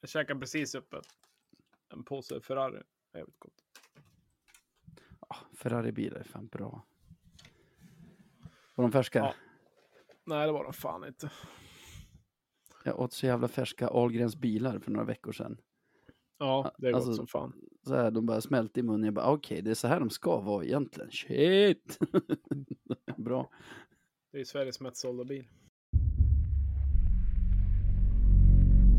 Jag käkade precis upp en, en påse Ferrari. Jävligt gott. Ja, Ferrari-bilar är fan bra. Var de färska? Ja. Nej, det var de fan inte. Jag åt så jävla färska Ahlgrens bilar för några veckor sedan. Ja, det är Alltså, gott som fan. Så här, de bara smälte i munnen. Jag bara, "Ah, okej, det är så här de ska vara egentligen. Shit! Bra. Det är Sveriges mest sålda bil.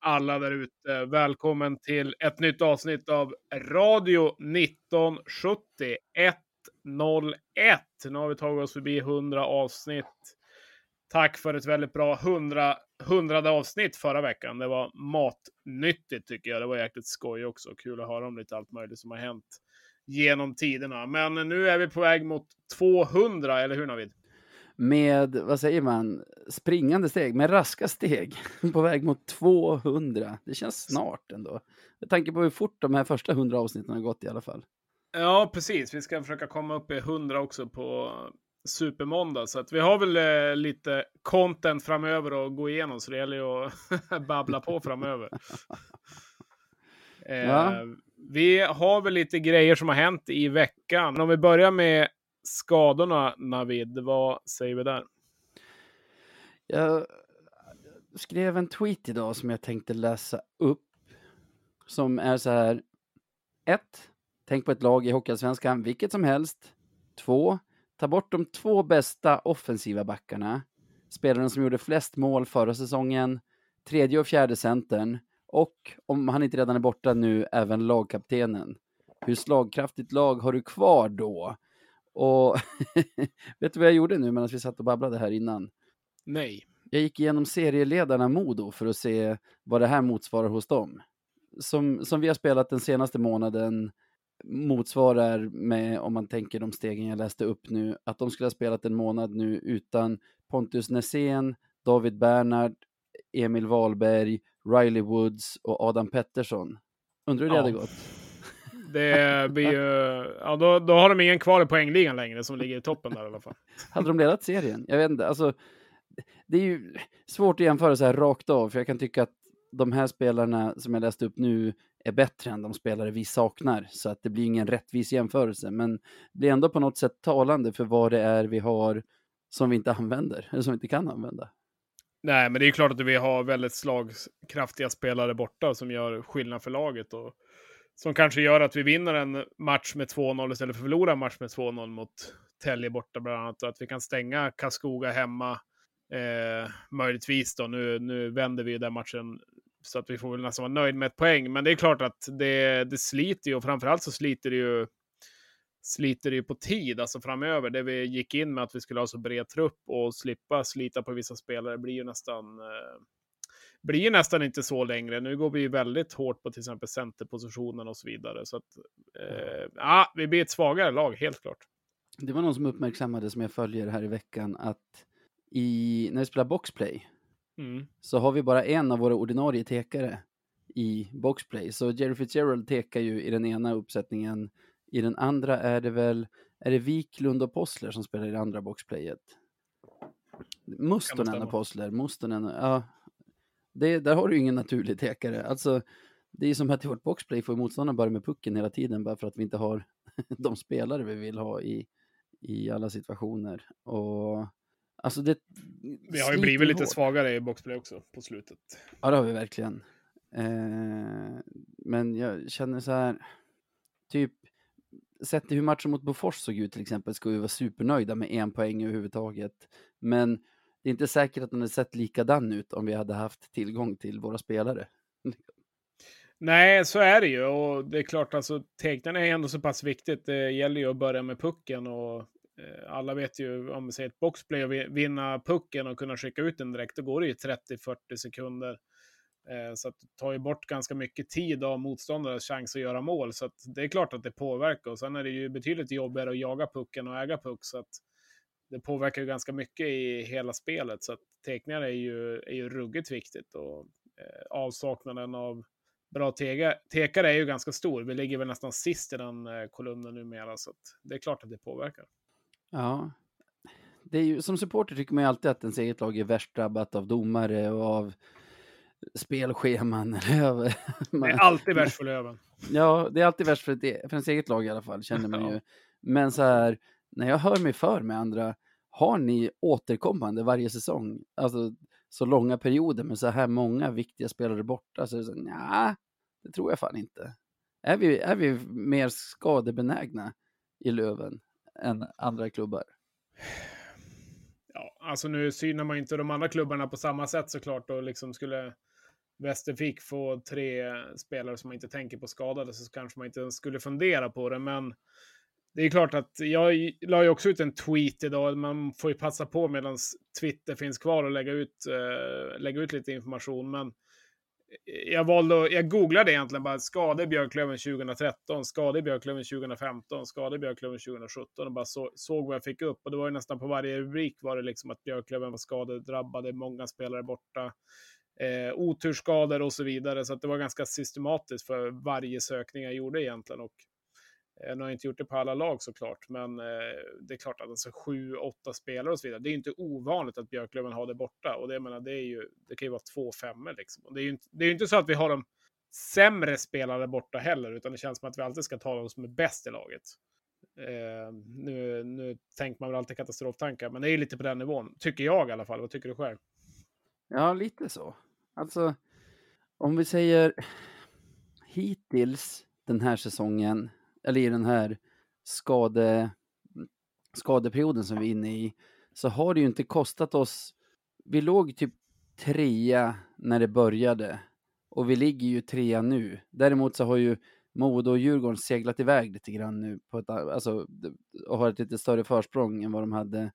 Alla där ute. Välkommen till ett nytt avsnitt av Radio 1970 101. Nu har vi tagit oss förbi 100 avsnitt. Tack för ett väldigt bra 100, 100 avsnitt förra veckan. Det var matnyttigt tycker jag. Det var jäkligt skoj också. Kul att höra om lite allt möjligt som har hänt genom tiderna. Men nu är vi på väg mot 200, eller hur Navid? Med, vad säger man, springande steg, med raska steg. På väg mot 200. Det känns snart ändå. Med tanke på hur fort de här första 100 avsnitten har gått i alla fall. Ja, precis. Vi ska försöka komma upp i 100 också på Supermåndag. Så att vi har väl eh, lite content framöver att gå igenom. Så det gäller ju att babbla på framöver. Eh, Ja. Vi har väl lite grejer som har hänt i veckan. Om vi börjar med skadorna, Navid. Vad säger vi där? Jag skrev en tweet idag som jag tänkte läsa upp. Som är så här. 1. Tänk på ett lag i Hockeyallsvenskan, vilket som helst. 2. Ta bort de två bästa offensiva backarna. Spelarna som gjorde flest mål förra säsongen. Tredje och fjärde centern. Och om han inte redan är borta nu, även lagkaptenen. Hur slagkraftigt lag har du kvar då? Och vet du vad jag gjorde nu medan vi satt och babblade här innan? Nej. Jag gick igenom serieledarna Modo för att se vad det här motsvarar hos dem. Som, som vi har spelat den senaste månaden motsvarar med, om man tänker de stegen jag läste upp nu, att de skulle ha spelat en månad nu utan Pontus Nässén, David Bernhard, Emil Wahlberg, Riley Woods och Adam Pettersson. Undrar hur det Ja. hade gått? Det blir ju... Ja, då, då har de ingen kvar i poängligan längre som ligger i toppen där i alla fall. Hade de ledat serien? Jag vet inte. Alltså, det är ju svårt att jämföra så här rakt av, för jag kan tycka att de här spelarna som jag läste upp nu är bättre än de spelare vi saknar, så att det blir ingen rättvis jämförelse. Men det blir ändå på något sätt talande för vad det är vi har som vi inte använder, eller som vi inte kan använda. Nej, men det är klart att vi har väldigt slagkraftiga spelare borta som gör skillnad för laget. Och som kanske gör att vi vinner en match med 2-0 istället för att förlora en match med 2-0 mot Tälje borta bland annat. Och att vi kan stänga Karlskoga hemma. Eh, möjligtvis då. Nu, nu vänder vi ju den matchen så att vi får väl nästan vara nöjd med ett poäng. Men det är klart att det, det sliter ju och framförallt så sliter det ju sliter det ju på tid, alltså framöver. Det vi gick in med att vi skulle ha så bred trupp och slippa slita på vissa spelare blir ju nästan eh, blir nästan inte så längre. Nu går vi ju väldigt hårt på till exempel centerpositionen och så vidare. Så att, eh, ja, vi blir ett svagare lag, helt klart. Det var någon som uppmärksammade som jag följer här i veckan att i, när vi spelar boxplay Mm. så har vi bara en av våra ordinarie tekare i boxplay. Så Jerry Fitzgerald tekar ju i den ena uppsättningen. I den andra är det väl, är det Wiklund och Possler som spelar i det andra boxplayet? Mustonen och Possler, Mustonen, ja. Det, där har du ju ingen naturlig tekare. Alltså, det är som att i vårt boxplay får motståndaren bara med pucken hela tiden bara för att vi inte har de spelare vi vill ha i, i alla situationer. Och alltså det Vi har ju blivit lite hårt. svagare i boxplay också på slutet. Ja, det har vi verkligen. Eh, men jag känner så här, typ, sett till hur matchen mot Bofors såg ut till exempel, ska vi vara supernöjda med en poäng överhuvudtaget. Men det är inte säkert att den hade sett likadan ut om vi hade haft tillgång till våra spelare. Nej, så är det ju. Och det är klart, alltså, tecknen är ändå så pass viktigt. Det gäller ju att börja med pucken och Eh, alla vet ju, om vi säger ett boxplay och vinna pucken och kunna skicka ut den direkt, då går det ju 30-40 sekunder. Eh, så att det tar ju bort ganska mycket tid av motståndarens chans att göra mål. Så att det är klart att det påverkar. Och sen är det ju betydligt jobbigare att jaga pucken och äga puck. Så att det påverkar ju ganska mycket i hela spelet. Så att teckningar är ju, är ju ruggigt viktigt. Och eh, avsaknaden av bra tega, tekare är ju ganska stor. Vi ligger väl nästan sist i den eh, kolumnen numera. Så det är klart att det påverkar. Ja. Det är ju, som supporter tycker man ju alltid att ens eget lag är värst drabbat av domare och av spelscheman. man, det är alltid värst för Löven. Ja, det är alltid värst för, ett, för ens eget lag i alla fall, känner man ju. Men så här, när jag hör mig för med andra, har ni återkommande varje säsong, alltså så långa perioder med så här många viktiga spelare borta? Alltså, så, så nej, det tror jag fan inte. Är vi, är vi mer skadebenägna i Löven än andra klubbar? Ja, alltså nu synar man inte de andra klubbarna på samma sätt såklart och liksom skulle Västervik få tre spelare som man inte tänker på skadade så kanske man inte ens skulle fundera på det. Men det är klart att jag la ju också ut en tweet idag. Man får ju passa på medan Twitter finns kvar och lägga ut, uh, lägga ut lite information. Men jag valde jag googlade egentligen bara skade Björklöven 2013, skade Björklöven 2015, skade Björklöven 2017 och bara så, såg vad jag fick upp. Och det var ju nästan på varje rubrik var det liksom att Björklöven var skadedrabbade, många spelare borta eh, oturskador och så vidare. Så det var ganska systematiskt för varje sökning jag gjorde egentligen. Och, Eh, nu har jag inte gjort det på alla lag såklart, men eh, det är klart att alltså, sju, åtta spelare och så vidare. Det är inte ovanligt att Björklöven har det borta. Och det, menar, det, är ju, det kan ju vara två femmor liksom. Och det är ju inte, det är inte så att vi har de sämre spelare borta heller, utan det känns som att vi alltid ska ta de som är bäst i laget. Eh, nu, nu tänker man väl alltid katastroftankar, men det är lite på den nivån. Tycker jag i alla fall. Vad tycker du själv? Ja, lite så. Alltså, om vi säger hittills den här säsongen, eller i den här skade, skadeperioden som vi är inne i, så har det ju inte kostat oss, vi låg typ trea när det började och vi ligger ju trea nu. Däremot så har ju Modo och Djurgården seglat iväg lite grann nu på ett, alltså, och har ett lite större försprång än vad de hade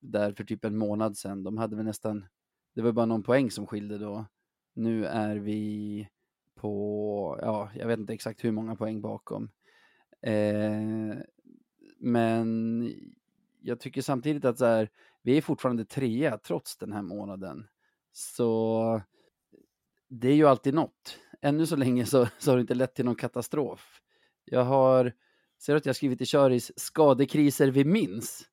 där för typ en månad sedan. De hade väl nästan det var bara någon poäng som skilde då. Nu är vi på, ja, jag vet inte exakt hur många poäng bakom. Eh, men jag tycker samtidigt att så här, vi är fortfarande trea trots den här månaden. Så det är ju alltid något. Ännu så länge så, så har det inte lett till någon katastrof. Jag har, ser du att jag skrivit i Köris skadekriser vi minns?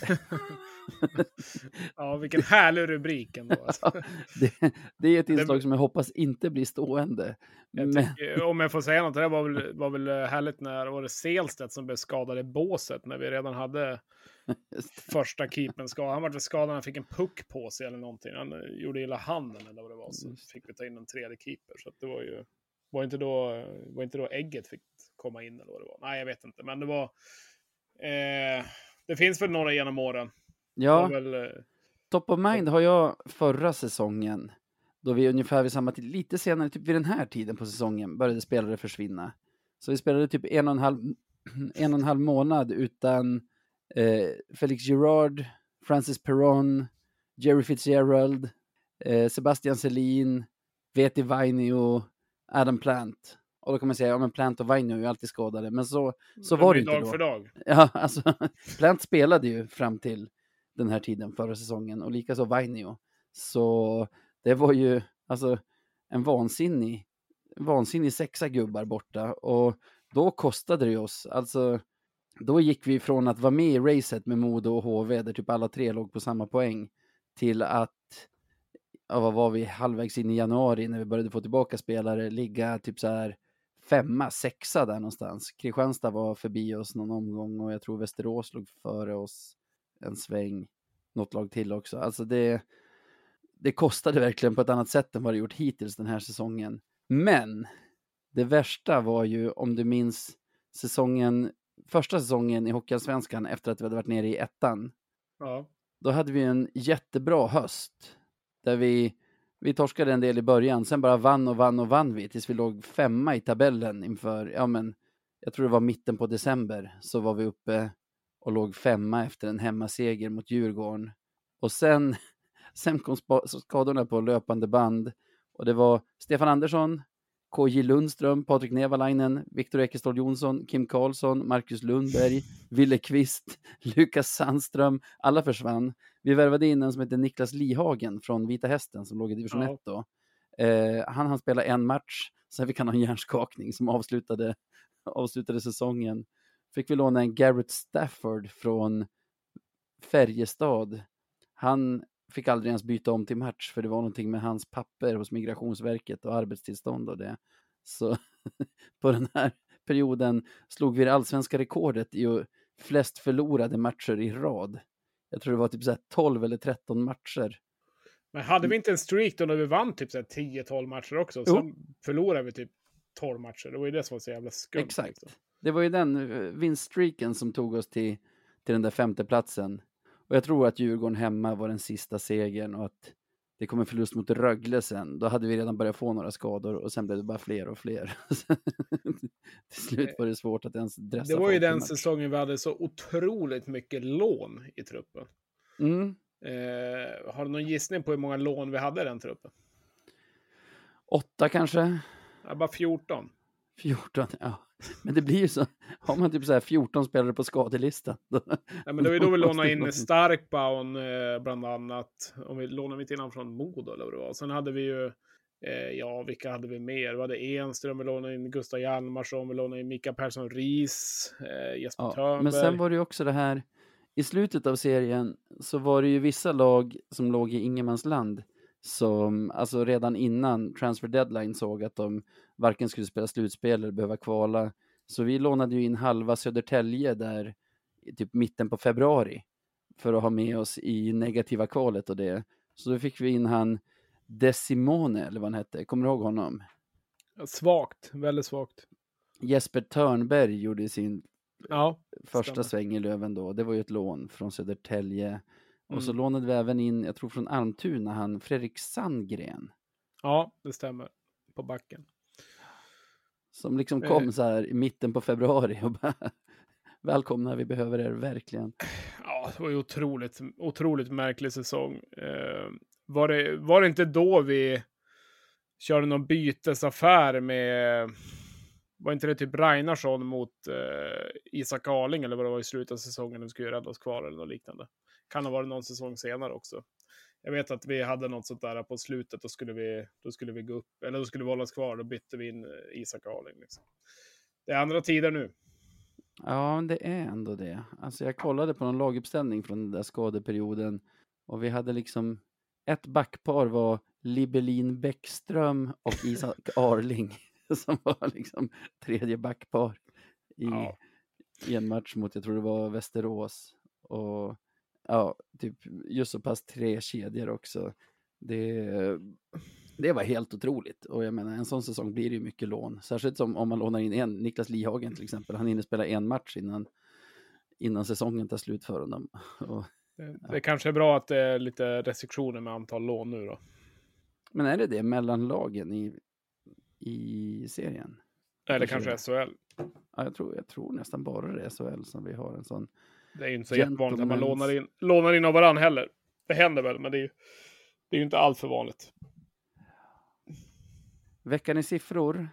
ja, vilken härlig rubrik ändå. Alltså. det, det, är ett inslag som jag hoppas inte blir stående. Jag tycker, om jag får säga något, det var väl, var väl härligt när var det Selstedt som blev skadad i båset när vi redan hade första keepern skadad. Han var väl skadad när han fick en puck på sig eller någonting. Han eh, gjorde illa handen eller vad det var. Så fick vi ta in en tredje keeper. Så det var ju var inte, då, var inte då ägget fick komma in eller vad det var. Nej, jag vet inte. Men det var... Eh, det finns väl några genom åren. Ja, väl, eh, top of mind har jag förra säsongen, då vi ungefär vid samma tid, lite senare, typ vid den här tiden på säsongen, började spelare försvinna. Så vi spelade typ en och en halv, en och en halv månad utan eh, Felix Gerard, Francis Perron, Jerry Fitzgerald, eh, Sebastian Selin, Veti Vainio, Adam Plant. Och då kan man säga, ja men Plant och Vainio är ju alltid skadade, men så, så var det inte dag då. för dag. Ja, alltså Plant spelade ju fram till den här tiden förra säsongen och likaså Vainio. Så det var ju alltså en vansinnig, vansinnig sexa gubbar borta och då kostade det oss, alltså då gick vi från att vara med i racet med Modo och HV där typ alla tre låg på samma poäng till att, ja, vad var vi, halvvägs in i januari när vi började få tillbaka spelare, ligga typ så här femma, sexa där någonstans. Kristianstad var förbi oss någon omgång och jag tror Västerås låg före oss en sväng. Något lag till också. Alltså det, det kostade verkligen på ett annat sätt än vad det gjort hittills den här säsongen. Men det värsta var ju, om du minns säsongen, första säsongen i Hockeyallsvenskan efter att vi hade varit nere i ettan. Ja. Då hade vi en jättebra höst där vi vi torskade en del i början, sen bara vann och vann och vann vi tills vi låg femma i tabellen inför, ja men, jag tror det var mitten på december, så var vi uppe och låg femma efter en hemmaseger mot Djurgården. Och sen, sen kom skadorna på löpande band och det var Stefan Andersson, KJ Lundström, Patrik Nevalainen, Viktor Ekeståhl Jonsson, Kim Karlsson, Marcus Lundberg, Ville Kvist, Lukas Sandström. Alla försvann. Vi värvade in en som heter Niklas Lihagen från Vita Hästen som låg i division 1 ja. då. Eh, han hann spela en match, sen fick han ha en hjärnskakning som avslutade, avslutade säsongen. Fick vi låna en Garrett Stafford från Färjestad. Han fick aldrig ens byta om till match för det var någonting med hans papper hos Migrationsverket och arbetstillstånd och det. Så på den här perioden slog vi det allsvenska rekordet i flest förlorade matcher i rad. Jag tror det var typ så 12 eller 13 matcher. Men hade vi inte en streak då när vi vann typ 10-12 matcher också? Sen jo. förlorade vi typ 12 matcher. Det var ju det som var så jävla skumt. Exakt. Liksom. Det var ju den eh, vinststreaken som tog oss till, till den där femteplatsen. Och jag tror att Djurgården hemma var den sista segern och att det kom en förlust mot Rögle sen. Då hade vi redan börjat få några skador och sen blev det bara fler och fler. Till slut var det svårt att ens dressa Det var ju den säsongen vi hade så otroligt mycket lån i truppen. Mm. Eh, har du någon gissning på hur många lån vi hade i den truppen? Åtta kanske? Ja, bara 14. 14, ja. Men det blir ju så, har man typ så här 14 spelare på skadelistan. Ja, men det var ju då vi lånade in Starkbaun eh, bland annat. Om vi lånade inte in honom från Modo eller vad det var. Sen hade vi ju, eh, ja vilka hade vi mer? Vi hade Enström, vi lånade in Gustav Hjalmarsson, vi lånade in Mika Persson Ris, eh, Jesper ja, Törnberg. Men sen var det ju också det här, i slutet av serien så var det ju vissa lag som låg i ingenmansland som alltså redan innan transfer deadline såg att de varken skulle spela slutspel eller behöva kvala. Så vi lånade ju in halva Södertälje där i typ mitten på februari för att ha med oss i negativa kvalet och det. Så då fick vi in han Desimone, eller vad han hette. Kommer du ihåg honom? Svagt, väldigt svagt. Jesper Törnberg gjorde sin ja, första stämmer. sväng i Löven då. Det var ju ett lån från Södertälje. Och så mm. lånade vi även in, jag tror från Almtuna, han Fredrik Sandgren. Ja, det stämmer. På backen. Som liksom kom eh. så här i mitten på februari och bara välkomna, vi behöver er verkligen. Ja, det var ju otroligt, otroligt märklig säsong. Eh, var, det, var det inte då vi körde någon bytesaffär med, var inte det typ Reinarsson mot eh, Isak Arling eller vad det var i slutet av säsongen, de skulle rädda oss kvar eller något liknande. Kan ha varit någon säsong senare också. Jag vet att vi hade något sånt där på slutet, då skulle vi, då skulle vi gå upp, eller då skulle vi hållas kvar, då bytte vi in eh, Isak Arling. Liksom. Det är andra tider nu. Ja, det är ändå det. Alltså jag kollade på någon laguppställning från den där skadeperioden och vi hade liksom ett backpar var Libelin Bäckström och Isak Arling som var liksom tredje backpar i, ja. i en match mot, jag tror det var Västerås. Och ja, typ just så pass tre kedjor också. Det, det var helt otroligt. Och jag menar, en sån säsong blir det ju mycket lån. Särskilt som om man lånar in en, Niklas Lihagen till exempel. Han hinner spela en match innan, innan säsongen tar slut för honom. Och, det, ja. det kanske är bra att det är lite restriktioner med antal lån nu då. Men är det det mellan lagen i, i serien? Eller kanske, kanske SHL? Ja, jag tror, jag tror nästan bara det är SHL som vi har en sån det är ju inte så jättevanligt att man lånar in, lånar in av varandra heller. Det händer väl, men det är ju, det är ju inte allt för vanligt. Veckan i siffror.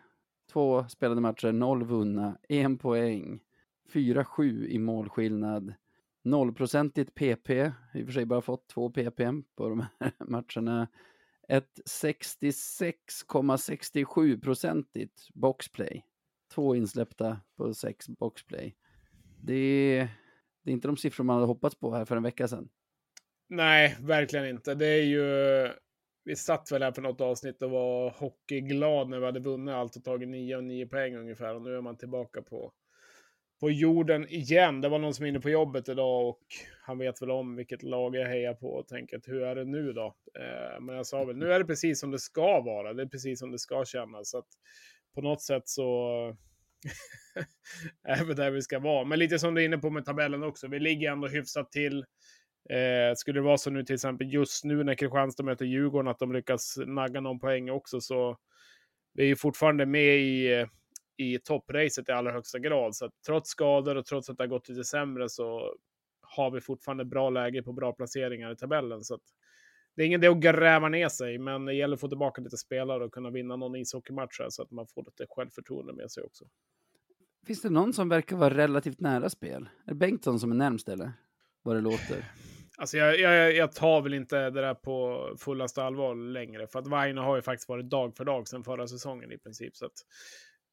Två spelade matcher, noll vunna, en poäng, 4-7 i målskillnad, nollprocentigt PP, i och för sig bara fått två PP på de här matcherna. Ett 66,67 procentigt boxplay. Två insläppta på sex boxplay. Det är det är inte de siffror man hade hoppats på här för en vecka sedan. Nej, verkligen inte. Det är ju... Vi satt väl här för något avsnitt och var hockeyglad när vi hade vunnit allt och tagit 9 och 9 poäng ungefär. Och nu är man tillbaka på, på jorden igen. Det var någon som är inne på jobbet idag och han vet väl om vilket lag jag hejar på och tänker att hur är det nu då? Eh, men jag sa väl, nu är det precis som det ska vara. Det är precis som det ska kännas. Så att på något sätt så är där vi ska vara. Men lite som du är inne på med tabellen också. Vi ligger ändå hyfsat till. Eh, skulle det vara så nu till exempel just nu när Kristianstad möter Djurgården att de lyckas nagga någon poäng också så vi är ju fortfarande med i, i toppracet i allra högsta grad. Så att trots skador och trots att det har gått lite sämre så har vi fortfarande bra läge på bra placeringar i tabellen. Så att det är ingen det att gräva ner sig, men det gäller att få tillbaka lite spelare och kunna vinna någon ishockeymatch här, så att man får lite självförtroende med sig också. Finns det någon som verkar vara relativt nära spel? Är det Bengtsson som är närmst eller? Vad det låter. Alltså jag, jag, jag tar väl inte det där på fullaste allvar längre, för att Vaino har ju faktiskt varit dag för dag sedan förra säsongen i princip. Så att,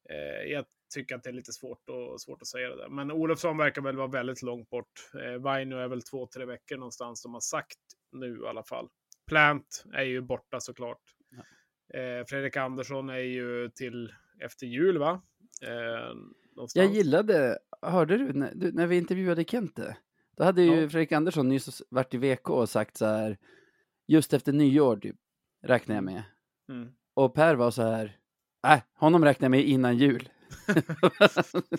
eh, jag tycker att det är lite svårt, och, svårt att säga det där. Men Olofsson verkar väl vara väldigt långt bort. Eh, Vaino är väl två, tre veckor någonstans, de har sagt nu i alla fall. Plant är ju borta såklart. Ja. Eh, Fredrik Andersson är ju till efter jul, va? Eh, jag gillade, hörde du när, du, när vi intervjuade Kente? Då hade ju ja. Fredrik Andersson nyss varit i VK och sagt så här, just efter nyår typ, räknar jag med. Mm. Och Per var så här, äh, honom räknar jag med innan jul.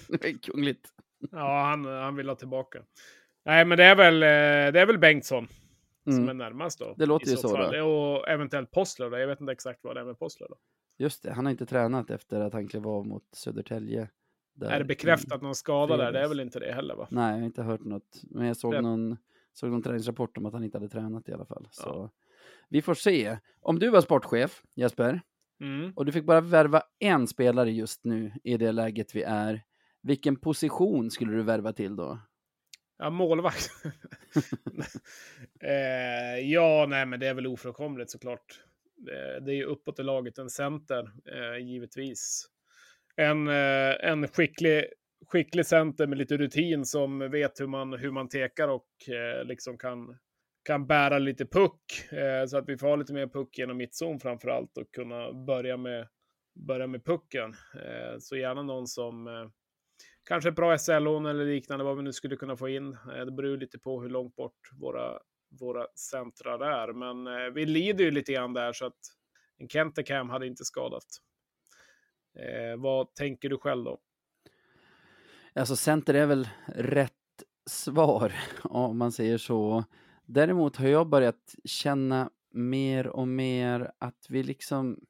det är kungligt. Ja, han, han vill ha tillbaka. Nej, men det är väl, eh, det är väl Bengtsson mm. som är närmast då. Det låter ju så. så då. Och eventuellt Postler då. Jag vet inte exakt vad det är med Postler då. Just det, han har inte tränat efter att han klev av mot Södertälje. Är det bekräftat någon skada där? Det är väl inte det heller va? Nej, jag har inte hört något. Men jag såg, någon, såg någon träningsrapport om att han inte hade tränat i alla fall. Så ja. vi får se. Om du var sportchef, Jesper, mm. och du fick bara värva en spelare just nu i det läget vi är, vilken position skulle du värva till då? Ja, målvakt. eh, ja, nej, men det är väl ofrånkomligt såklart. Eh, det är ju uppåt i laget en center, eh, givetvis en, eh, en skicklig, skicklig center med lite rutin som vet hur man, hur man tekar och eh, liksom kan, kan bära lite puck. Eh, så att vi får ha lite mer puck genom mittzon framför allt och kunna börja med, börja med pucken. Eh, så gärna någon som eh, kanske ett bra SL-lån eller liknande, vad vi nu skulle kunna få in. Eh, det beror lite på hur långt bort våra, våra centrar är. Men eh, vi lider ju lite grann där så att en Kentekam hade inte skadat. Eh, vad tänker du själv då? Alltså center är väl rätt svar om man säger så. Däremot har jag börjat känna mer och mer att vi liksom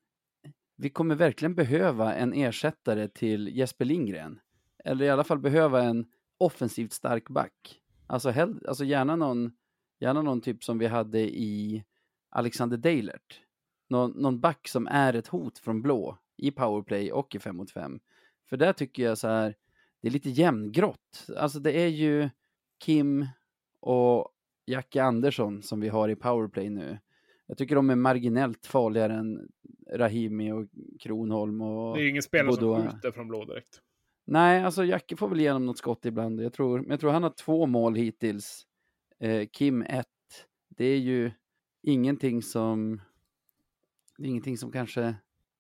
vi kommer verkligen behöva en ersättare till Jesper Lindgren. Eller i alla fall behöva en offensivt stark back. Alltså, hell, alltså gärna, någon, gärna någon typ som vi hade i Alexander Deilert. Någon, någon back som är ett hot från blå i powerplay och i 5 mot 5. För där tycker jag så här, det är lite jämngrått. Alltså det är ju Kim och Jacke Andersson som vi har i powerplay nu. Jag tycker de är marginellt farligare än Rahimi och Kronholm och Det är ingen spelare Bodoa. som skjuter från blå direkt. Nej, alltså Jacke får väl igenom något skott ibland. Jag tror, jag tror han har två mål hittills. Eh, Kim ett. Det är ju ingenting som det är ingenting som kanske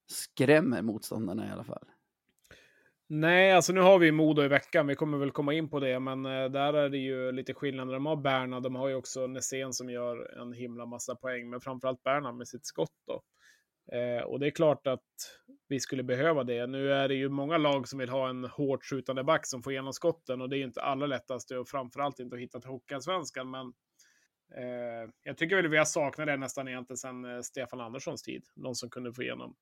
skrämmer motståndarna i alla fall. Nej, alltså nu har vi Modo i veckan. Vi kommer väl komma in på det, men eh, där är det ju lite skillnad. De har Berna, de har ju också Nässén som gör en himla massa poäng, men framförallt Berna med sitt skott då. Eh, och det är klart att vi skulle behöva det. Nu är det ju många lag som vill ha en hårt skjutande back som får igenom skotten och det är ju inte allra lättaste och framförallt inte att hitta till Hockeyallsvenskan. Men eh, jag tycker väl vi har saknat det nästan egentligen sedan eh, Stefan Anderssons tid. Någon som kunde få igenom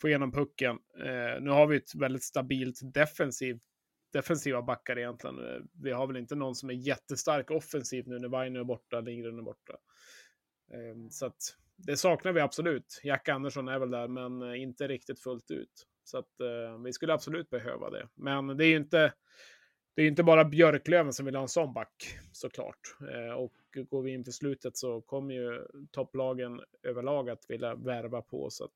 få igenom pucken. Eh, nu har vi ett väldigt stabilt defensivt, defensiva backar egentligen. Eh, vi har väl inte någon som är jättestark offensivt nu när Weiner är borta, Lindgren är borta. Ehm, så att det saknar vi absolut. Jack Andersson är väl där, men eh, inte riktigt fullt ut. Så att eh, vi skulle absolut behöva det. Men det är ju inte, det är inte bara Björklöven som vill ha en sån back såklart. Eh, och går vi in för slutet så kommer ju topplagen överlag att vilja värva på. Så att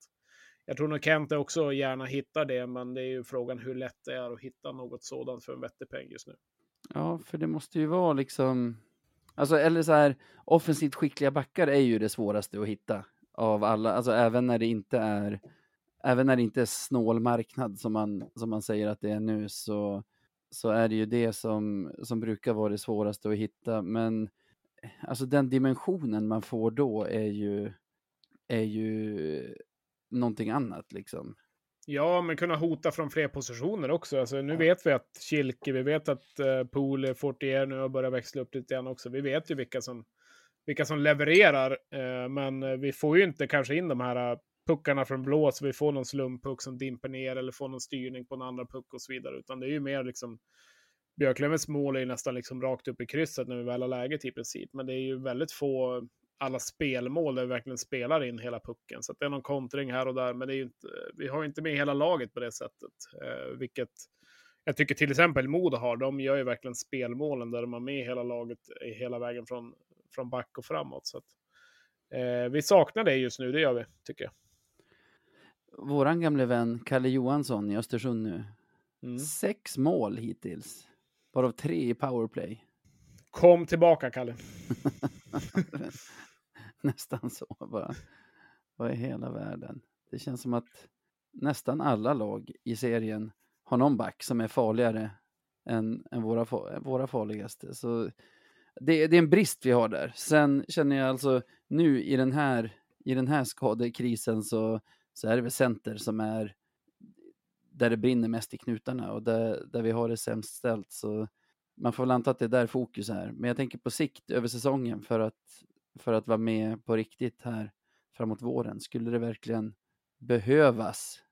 jag tror nog Kent också gärna hittar det, men det är ju frågan hur lätt det är att hitta något sådant för en vettig peng just nu. Ja, för det måste ju vara liksom, alltså eller så här, offensivt skickliga backar är ju det svåraste att hitta av alla, alltså även när det inte är, även när det inte är snål marknad som man, som man säger att det är nu så, så är det ju det som, som brukar vara det svåraste att hitta, men alltså den dimensionen man får då är ju, är ju någonting annat liksom. Ja, men kunna hota från fler positioner också. Alltså, nu ja. vet vi att Kilke, vi vet att uh, Pool, Fortier nu har börjat växla upp lite grann också. Vi vet ju vilka som, vilka som levererar, uh, men vi får ju inte kanske in de här uh, puckarna från blå så vi får någon slumpuck som dimper ner eller får någon styrning på en andra puck och så vidare. Utan det är ju mer liksom Björklövens mål är ju nästan liksom rakt upp i krysset när vi väl har läget i princip. Men det är ju väldigt få alla spelmål där vi verkligen spelar in hela pucken. Så det är någon kontring här och där, men det är inte, vi har ju inte med hela laget på det sättet. Eh, vilket jag tycker till exempel Modo har. De gör ju verkligen spelmålen där de har med hela laget hela vägen från, från back och framåt. Så att, eh, vi saknar det just nu, det gör vi, tycker jag. Våran gamle vän Kalle Johansson i Östersund nu. Mm. Sex mål hittills. Varav tre i powerplay. Kom tillbaka, Kalle. Nästan så bara. Vad är hela världen? Det känns som att nästan alla lag i serien har någon back som är farligare än, än våra, våra farligaste. Så det, det, är en brist vi har där. Sen känner jag alltså nu i den här, i den här skadekrisen så, så är det väl center som är där det brinner mest i knutarna och där, där vi har det sämst ställt. Så man får väl anta att det är där fokus är. Men jag tänker på sikt över säsongen för att, för att vara med på riktigt här framåt våren. Skulle det verkligen behövas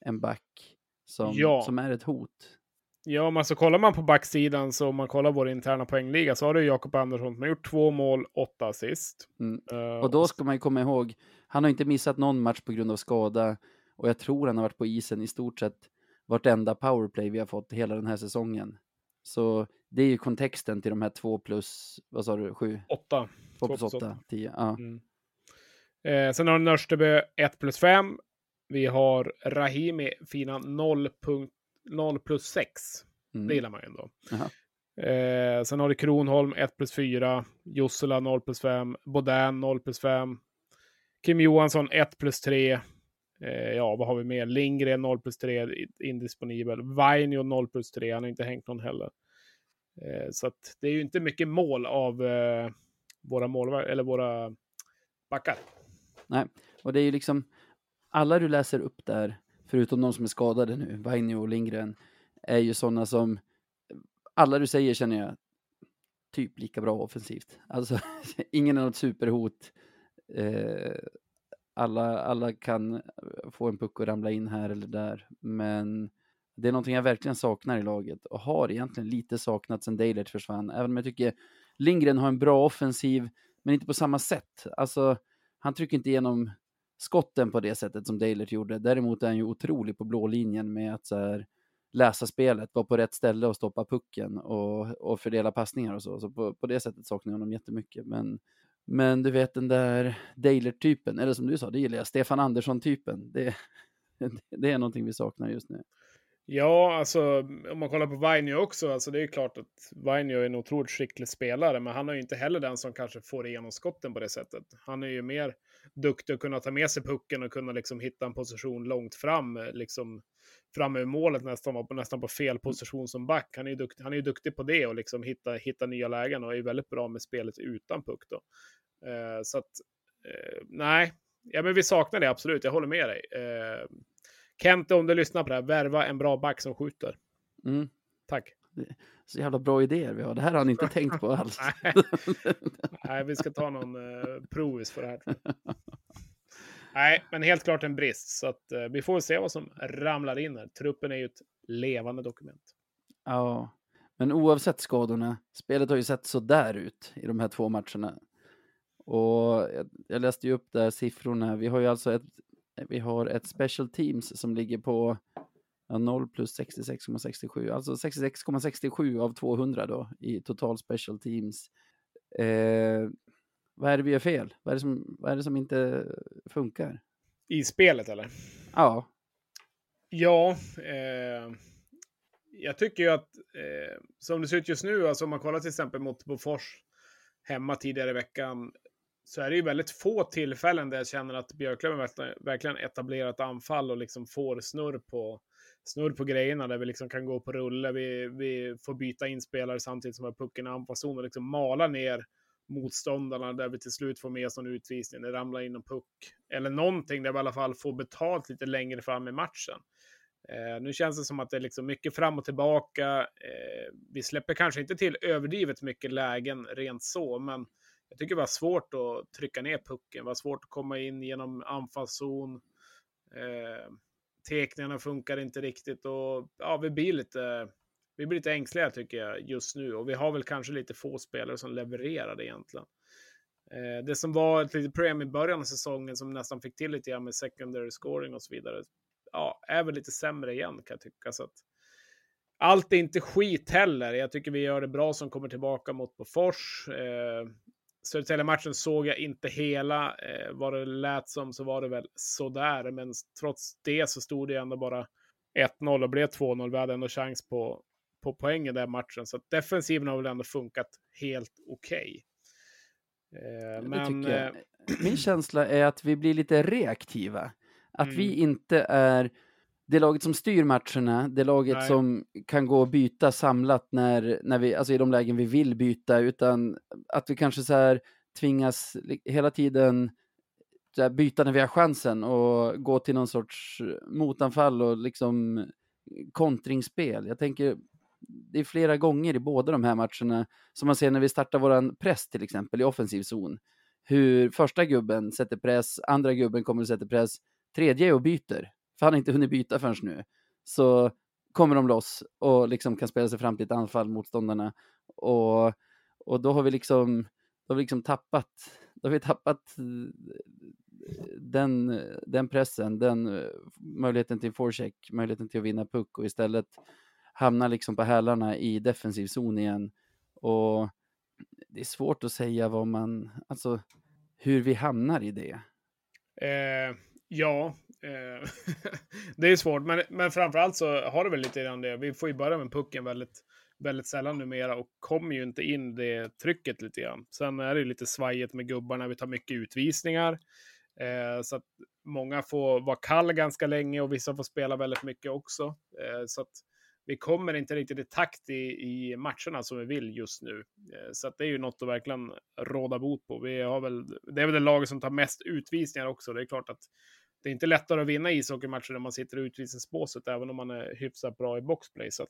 en back som, ja. som är ett hot? Ja, men alltså kollar man på backsidan så om man kollar vår interna poängliga så har du Jakob Andersson som har gjort två mål, åtta assist. Mm. Uh, och då ska man ju komma ihåg, han har inte missat någon match på grund av skada och jag tror han har varit på isen i stort sett vartenda powerplay vi har fått hela den här säsongen. Så det är ju kontexten till de här två plus, vad sa du, sju? Åtta. Två plus åtta, tio. Ja. Mm. Eh, sen har Nörsteby 1 plus 5. Vi har Rahimi fina 0, 0 plus 6. Mm. Det gillar man ju ändå. Eh, sen har du Kronholm 1 plus 4. Jussela 0 plus 5. Bodän 0 plus 5. Kim Johansson 1 plus 3. Eh, ja, vad har vi mer? Lindgren 0 plus 3, indisponibel. Vainio 0 plus 3, han har inte hängt någon heller. Eh, så att det är ju inte mycket mål av eh, våra målvakter, eller våra backar. Nej, och det är ju liksom alla du läser upp där, förutom de som är skadade nu, Vainio och Lindgren, är ju sådana som alla du säger känner jag typ lika bra offensivt. Alltså, ingen är något superhot. Eh, alla, alla kan få en puck och ramla in här eller där, men det är någonting jag verkligen saknar i laget och har egentligen lite saknat sedan Deilert försvann. Även om jag tycker Lindgren har en bra offensiv, men inte på samma sätt. Alltså, han trycker inte igenom skotten på det sättet som Deilert gjorde. Däremot är han ju otrolig på blå linjen med att så här, läsa spelet, vara på rätt ställe och stoppa pucken och, och fördela passningar och så. Så på, på det sättet saknar jag honom jättemycket. Men, men du vet den där Deilert-typen, eller som du sa, det gillar jag, Stefan Andersson-typen. Det, det är någonting vi saknar just nu. Ja, alltså om man kollar på Vainio också, alltså det är klart att Vainio är en otroligt skicklig spelare, men han är ju inte heller den som kanske får igenom skotten på det sättet. Han är ju mer duktig att kunna ta med sig pucken och kunna liksom hitta en position långt fram, liksom framme i målet nästan, var på, nästan på fel position som back. Han är ju duktig, han är ju duktig på det och liksom hitta, hitta nya lägen och är väldigt bra med spelet utan puck då. Eh, så att, eh, nej, ja men vi saknar det absolut, jag håller med dig. Eh, Kent, om du lyssnar på det här, värva en bra back som skjuter. Mm. Tack. Så jävla bra idéer vi har. Det här har han inte tänkt på alls. Nej. Nej, vi ska ta någon uh, provis för det här. Nej, men helt klart en brist. Så att, uh, vi får se vad som ramlar in här. Truppen är ju ett levande dokument. Ja, men oavsett skadorna, spelet har ju sett så där ut i de här två matcherna. Och jag, jag läste ju upp där siffrorna. Vi har ju alltså ett vi har ett special teams som ligger på ja, 0 plus 66,67, alltså 66,67 av 200 då i total special teams. Eh, vad är det vi gör fel? Vad är det som, vad är det som inte funkar? I spelet eller? Ja. Ja, eh, jag tycker ju att eh, som det ser ut just nu, alltså om man kollar till exempel mot Bofors hemma tidigare i veckan, så är det ju väldigt få tillfällen där jag känner att Björklöven verkligen etablerat anfall och liksom får snurr på, snurr på grejerna där vi liksom kan gå på rulle. Vi, vi får byta in spelare samtidigt som vi har pucken i anfallszon och liksom mala ner motståndarna där vi till slut får med oss någon utvisning. Det ramlar in en puck eller någonting där vi i alla fall får betalt lite längre fram i matchen. Eh, nu känns det som att det är liksom mycket fram och tillbaka. Eh, vi släpper kanske inte till överdrivet mycket lägen rent så, men jag tycker det var svårt att trycka ner pucken. Det var svårt att komma in genom anfallszon. Eh, tekningarna funkar inte riktigt och ja, vi blir lite vi blir lite ängsliga tycker jag just nu och vi har väl kanske lite få spelare som levererar egentligen. Eh, det som var ett litet problem i början av säsongen som nästan fick till lite grann med secondary scoring och så vidare. Ja, är väl lite sämre igen kan jag tycka. Så att, allt är inte skit heller. Jag tycker vi gör det bra som kommer tillbaka mot Bofors. Eh, Södertälje-matchen såg jag inte hela. Eh, vad det lät som så var det väl sådär, men trots det så stod det ändå bara 1-0 och blev 2-0. Vi hade ändå chans på, på poäng i den matchen, så defensiven har väl ändå funkat helt okej. Okay. Eh, men... Eh, Min känsla är att vi blir lite reaktiva. Att mm. vi inte är det laget som styr matcherna, det laget Nej. som kan gå och byta samlat när, när vi, alltså i de lägen vi vill byta, utan att vi kanske så här tvingas hela tiden byta när vi har chansen och gå till någon sorts motanfall och liksom kontringsspel. Jag tänker, det är flera gånger i båda de här matcherna som man ser när vi startar våran press till exempel i offensiv zon. Hur första gubben sätter press, andra gubben kommer och sätter press, tredje är och byter för han har inte hunnit byta förrän nu, så kommer de loss och liksom kan spela sig fram till ett anfall motståndarna. Och, och då har vi liksom, då har vi liksom tappat, då har vi tappat eh, den, den pressen, den eh, möjligheten till forecheck, möjligheten till att vinna puck och istället hamna liksom på hälarna i defensiv zon igen. Och det är svårt att säga vad man, alltså hur vi hamnar i det. Eh, ja, Eh, det är svårt, men, men framförallt så har det väl lite grann det. Vi får ju börja med pucken väldigt, väldigt sällan numera och kommer ju inte in det trycket lite grann. Sen är det ju lite svajigt med gubbarna. Vi tar mycket utvisningar. Eh, så att många får vara kall ganska länge och vissa får spela väldigt mycket också. Eh, så att vi kommer inte riktigt i takt i, i matcherna som vi vill just nu. Eh, så att det är ju något att verkligen råda bot på. Vi har väl, det är väl det laget som tar mest utvisningar också. Det är klart att det är inte lättare att vinna ishockeymatcher när man sitter i utvisningsbåset, även om man är hyfsat bra i boxplay. Så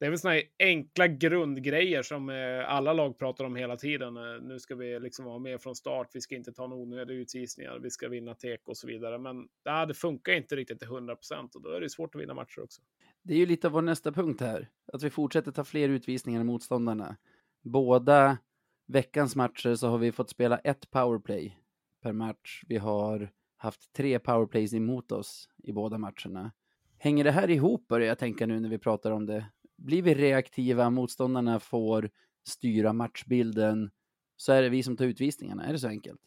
det är väl sådana här enkla grundgrejer som eh, alla lag pratar om hela tiden. Eh, nu ska vi liksom vara med från start, vi ska inte ta några onödiga utvisningar, vi ska vinna tek och så vidare. Men ja, det funkar inte riktigt till 100 procent och då är det svårt att vinna matcher också. Det är ju lite av vår nästa punkt här, att vi fortsätter ta fler utvisningar än motståndarna. Båda veckans matcher så har vi fått spela ett powerplay per match. Vi har haft tre powerplays emot oss i båda matcherna. Hänger det här ihop börjar jag tänka nu när vi pratar om det. Blir vi reaktiva, motståndarna får styra matchbilden, så är det vi som tar utvisningarna. Är det så enkelt?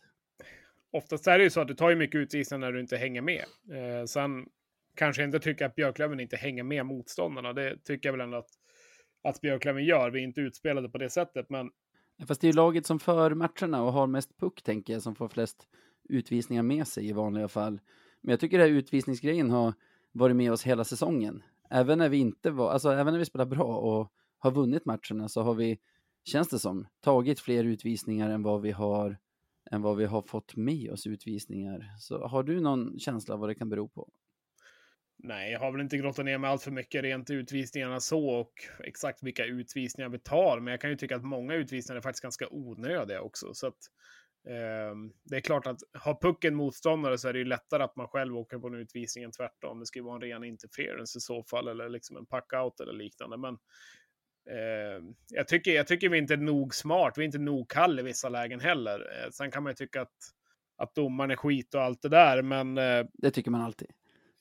Oftast är det ju så att du tar ju mycket utvisningar när du inte hänger med. Eh, sen kanske jag inte tycker att Björklöven inte hänger med motståndarna. Det tycker jag väl ändå att, att Björklöven gör. Vi är inte utspelade på det sättet, men... Fast det är ju laget som för matcherna och har mest puck, tänker jag, som får flest utvisningar med sig i vanliga fall. Men jag tycker den här utvisningsgrejen har varit med oss hela säsongen. Även när vi inte var, alltså även när vi spelar bra och har vunnit matcherna så har vi, känns det som, tagit fler utvisningar än vad vi har än vad vi har fått med oss utvisningar. Så har du någon känsla vad det kan bero på? Nej, jag har väl inte grottat ner mig allt för mycket rent utvisningarna så och exakt vilka utvisningar vi tar. Men jag kan ju tycka att många utvisningar är faktiskt ganska onödiga också. Så att det är klart att har pucken motståndare så är det ju lättare att man själv åker på en utvisning än tvärtom. Det ju vara en ren interference i så fall, eller liksom en packout eller liknande. Men eh, jag, tycker, jag tycker vi inte är nog smart, vi är inte nog kall i vissa lägen heller. Eh, sen kan man ju tycka att, att domaren är skit och allt det där, men... Eh, det tycker man alltid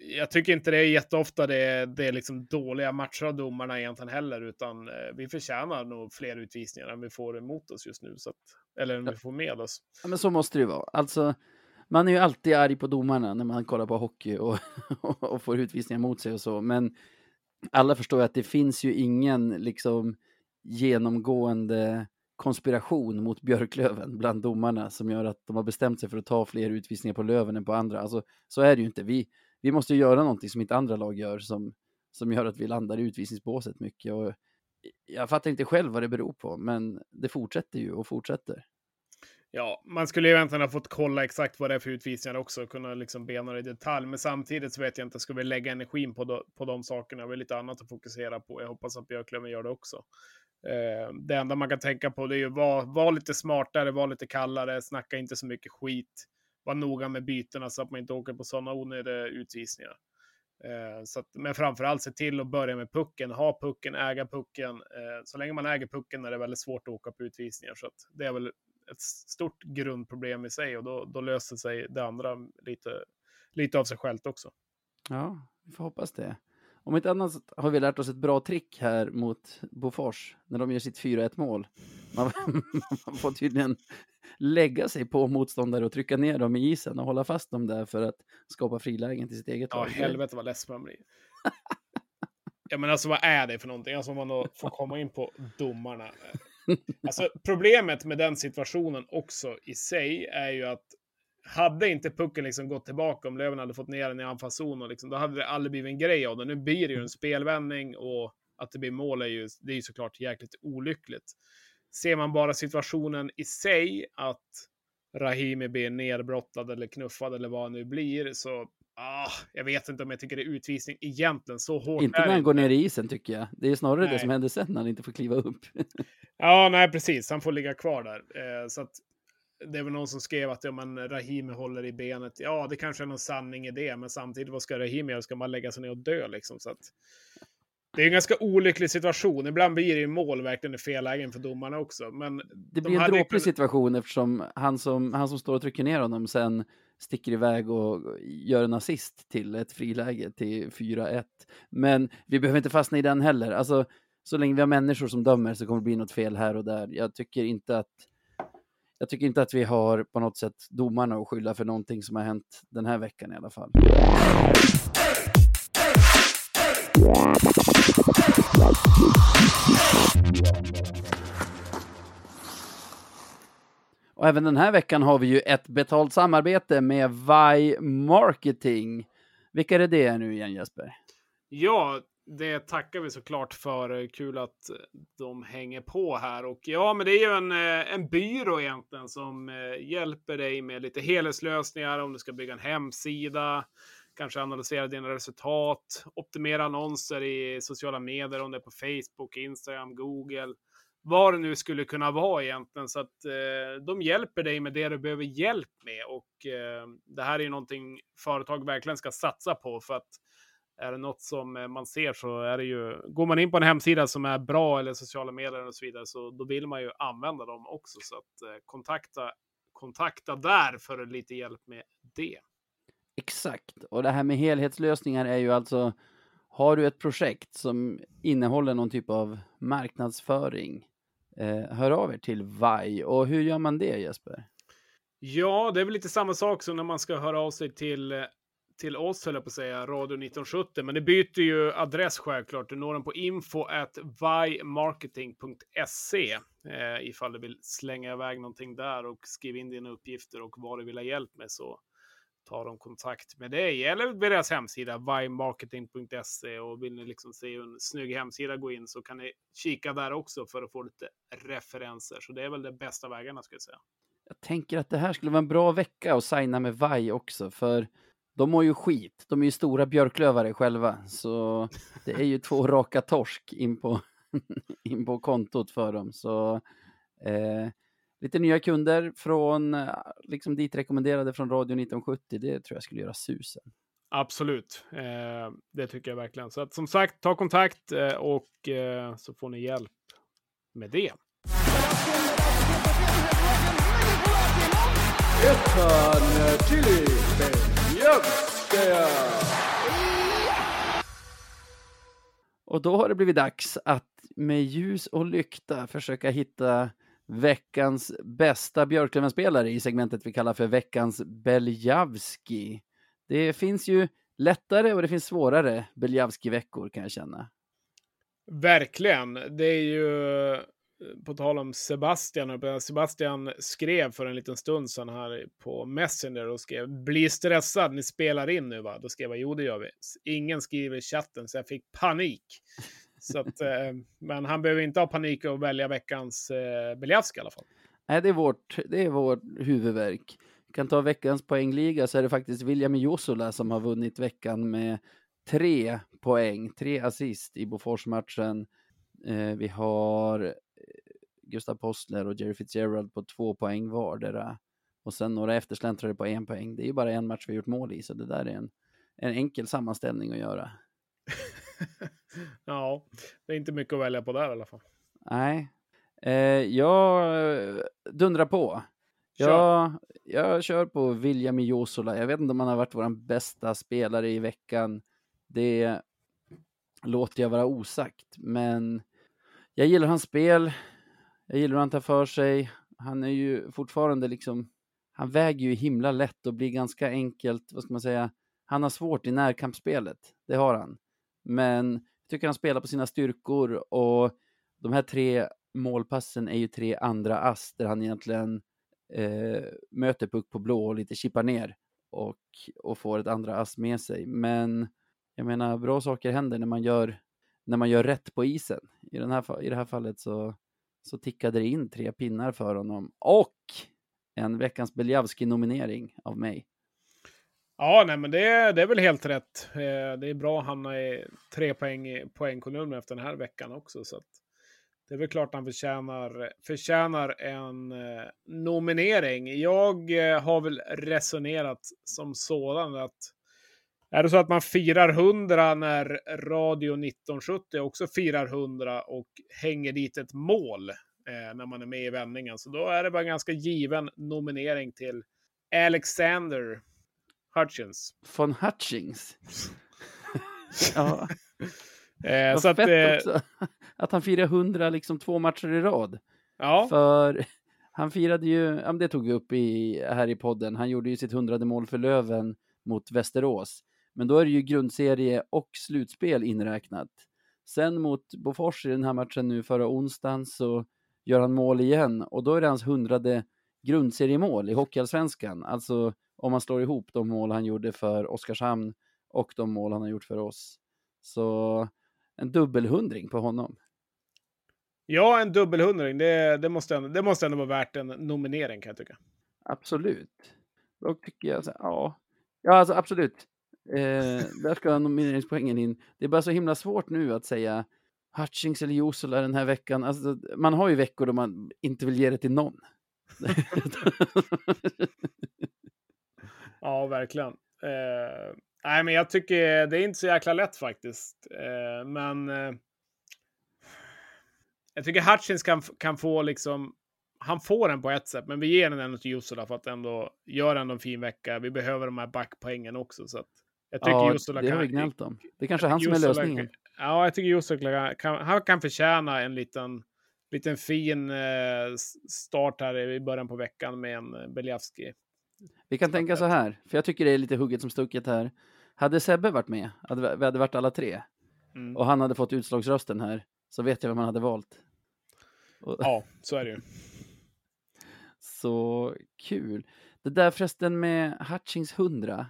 jag tycker inte det är jätteofta det det är liksom dåliga matcher av domarna egentligen heller, utan eh, vi förtjänar nog fler utvisningar än vi får emot oss just nu, så att, eller än vi får med oss. Ja, men så måste det ju vara. Alltså, man är ju alltid arg på domarna när man kollar på hockey och, och får utvisningar mot sig och så, men alla förstår ju att det finns ju ingen liksom genomgående konspiration mot Björklöven bland domarna som gör att de har bestämt sig för att ta fler utvisningar på Löven än på andra. Alltså, så är det ju inte. Vi, vi måste göra någonting som inte andra lag gör som, som gör att vi landar i utvisningsbåset mycket. Och jag fattar inte själv vad det beror på, men det fortsätter ju och fortsätter. Ja, man skulle ju egentligen ha fått kolla exakt vad det är för utvisningar också, kunna liksom bena det i detalj. Men samtidigt så vet jag inte, ska vi lägga energin på, de, på de sakerna? Vi har lite annat att fokusera på. Jag hoppas att Björklöven gör det också. Eh, det enda man kan tänka på det är ju vara var lite smartare, vara lite kallare, snacka inte så mycket skit vara noga med bytena så att man inte åker på sådana onödiga utvisningar. Eh, så att, men framförallt se till att börja med pucken, ha pucken, äga pucken. Eh, så länge man äger pucken är det väldigt svårt att åka på utvisningar. Så att det är väl ett stort grundproblem i sig och då, då löser sig det andra lite, lite av sig självt också. Ja, vi får hoppas det. Om inte annat har vi lärt oss ett bra trick här mot Bofors när de gör sitt 4-1 mål. Man, man, får tydligen lägga sig på motståndare och trycka ner dem i isen och hålla fast dem där för att skapa frilägen till sitt eget. Ja, helvete vad ledsen man blir. ja, men alltså vad är det för någonting? Alltså man då får komma in på domarna. Alltså problemet med den situationen också i sig är ju att hade inte pucken liksom gått tillbaka om Löven hade fått ner den i anfallszon, liksom, då hade det aldrig blivit en grej av det. Nu blir det ju en spelvändning och att det blir mål är ju, det är ju såklart jäkligt olyckligt. Ser man bara situationen i sig, att Rahimi blir nerbrottad eller knuffad eller vad det nu blir, så ah, jag vet inte om jag tycker det är utvisning egentligen. Så hårt Inte när han går ner i isen tycker jag. Det är snarare nej. det som händer sen när han inte får kliva upp. ja, nej precis. Han får ligga kvar där. Eh, så att det är väl någon som skrev att ja, men Rahimi håller i benet. Ja, det kanske är någon sanning i det, men samtidigt, vad ska Rahimi göra? Ska man lägga sig ner och dö liksom? Så att, det är en ganska olycklig situation. Ibland blir det ju mål verkligen i fel lägen för domarna också. Men det blir de en dråplig situation eftersom han som, han som står och trycker ner honom sen sticker iväg och gör en assist till ett friläge till 4-1. Men vi behöver inte fastna i den heller. Alltså, så länge vi har människor som dömer så kommer det bli något fel här och där. Jag tycker inte att jag tycker inte att vi har på något sätt domarna att skylla för någonting som har hänt den här veckan i alla fall. Och även den här veckan har vi ju ett betalt samarbete med Vi Marketing. Vilka är det nu igen Jesper? Ja, det tackar vi såklart för. Eh, kul att eh, de hänger på här. Och ja, men det är ju en, eh, en byrå egentligen som hjälper dig med lite helhetslösningar om du ska bygga en hemsida, kanske analysera dina resultat, optimera annonser i sociala medier, om det är på Facebook, Instagram, Google, vad det nu skulle kunna vara egentligen. Så att eh, de hjälper dig med det du behöver hjälp med. Och eh, det här är ju någonting företag verkligen ska satsa på för att är det något som eh, man ser så är det ju, går man in på en hemsida som är bra eller sociala medier och så vidare, så då vill man ju använda dem också. Så att eh, kontakta, kontakta där för lite hjälp med det. Exakt, och det här med helhetslösningar är ju alltså, har du ett projekt som innehåller någon typ av marknadsföring, eh, hör av er till VAI. Och hur gör man det Jesper? Ja, det är väl lite samma sak som när man ska höra av sig till eh, till oss, höll jag på att säga, Radio 1970. Men det byter ju adress självklart. Du når den på info at vymarketing.se eh, ifall du vill slänga iväg någonting där och skriva in dina uppgifter och vad du vill ha hjälp med så tar de kontakt med dig eller med deras hemsida vymarketing.se och vill ni liksom se en snygg hemsida gå in så kan ni kika där också för att få lite referenser. Så det är väl de bästa vägarna skulle jag säga. Jag tänker att det här skulle vara en bra vecka att signa med VAJ också, för de mår ju skit. De är ju stora björklövare själva, så det är ju två raka torsk in på, in på kontot för dem. Så eh, lite nya kunder från, liksom dit rekommenderade från Radio 1970, det tror jag skulle göra susen. Absolut, eh, det tycker jag verkligen. Så att, som sagt, ta kontakt eh, och eh, så får ni hjälp med det. Ettan Chili och då har det blivit dags att med ljus och lykta försöka hitta veckans bästa Björklöven-spelare i segmentet vi kallar för veckans Beljavski. Det finns ju lättare och det finns svårare Beljavski-veckor kan jag känna. Verkligen. Det är ju på tal om Sebastian, Sebastian skrev för en liten stund sedan här på Messenger och skrev bli stressad, ni spelar in nu va? Då skrev jag jo det gör vi. Ingen skriver i chatten så jag fick panik. Så att, eh, men han behöver inte ha panik och välja veckans eh, Beliavsk i alla fall. Nej, det är vårt, det är vårt huvudverk. Vi kan ta veckans poängliga så är det faktiskt William Josola som har vunnit veckan med tre poäng, tre assist i Boforsmatchen. Eh, vi har Gustav Postler och Jerry Fitzgerald på två poäng vardera. och sen några eftersläntrare på en poäng. Det är ju bara en match vi gjort mål i, så det där är en, en enkel sammanställning att göra. ja, det är inte mycket att välja på där i alla fall. Nej, eh, jag dundrar på. Jag, jag kör på William Josola. Jag vet inte om han har varit vår bästa spelare i veckan. Det låter jag vara osagt, men jag gillar hans spel. Jag gillar hur han tar för sig. Han är ju fortfarande liksom, han väger ju himla lätt och blir ganska enkelt, vad ska man säga, han har svårt i närkampsspelet, det har han. Men jag tycker han spelar på sina styrkor och de här tre målpassen är ju tre andra ass där han egentligen eh, möter puck på blå och lite chippar ner och, och får ett andra ass med sig. Men jag menar, bra saker händer när man gör, när man gör rätt på isen. I, den här, i det här fallet så, så tickade det in tre pinnar för honom och en veckans Beliavski-nominering av mig. Ja, nej, men det, det är väl helt rätt. Eh, det är bra att hamna i tre poäng i poängkolumnen efter den här veckan också. Så det är väl klart han förtjänar, förtjänar en eh, nominering. Jag eh, har väl resonerat som sådan att är det så att man firar 100 när Radio 1970 också firar 100 och hänger dit ett mål eh, när man är med i vändningen, så då är det bara en ganska given nominering till Alexander Hutchins. Von Hutchings? ja. Eh, så att, eh, att han firar 100 liksom två matcher i rad. Ja. För han firade ju, ja, det tog vi upp i, här i podden, han gjorde ju sitt hundrade mål för Löven mot Västerås. Men då är det ju grundserie och slutspel inräknat. Sen mot Bofors i den här matchen nu förra onsdagen så gör han mål igen och då är det hans hundrade grundseriemål i Hockeyallsvenskan. Alltså om man slår ihop de mål han gjorde för Oskarshamn och de mål han har gjort för oss. Så en dubbelhundring på honom. Ja, en dubbelhundring. Det, det, måste ändå, det måste ändå vara värt en nominering kan jag tycka. Absolut. Då tycker jag så ja. Ja, alltså absolut. Eh, där ska nomineringspoängen in. Det är bara så himla svårt nu att säga Hutchings eller Josola den här veckan. Alltså, man har ju veckor då man inte vill ge det till någon. ja, verkligen. Eh, nej, men jag tycker det är inte så jäkla lätt faktiskt. Eh, men eh, jag tycker Hutchins kan, kan få liksom han får den på ett sätt, men vi ger den ändå till Jussola för att ändå göra en fin vecka. Vi behöver de här backpoängen också. Så att jag tycker ja, Jussola det har vi gnällt om. Det är kanske är han som är lösningen. Ja, jag tycker Jussola kan, han kan förtjäna en liten, liten fin eh, start här i början på veckan med en eh, Beliavski. Vi kan tänka så här, för jag tycker det är lite hugget som stucket här. Hade Sebbe varit med, hade vi hade varit alla tre, mm. och han hade fått utslagsrösten här, så vet jag vem han hade valt. Ja, så är det ju. Så kul. Det där förresten med Hutchings 100,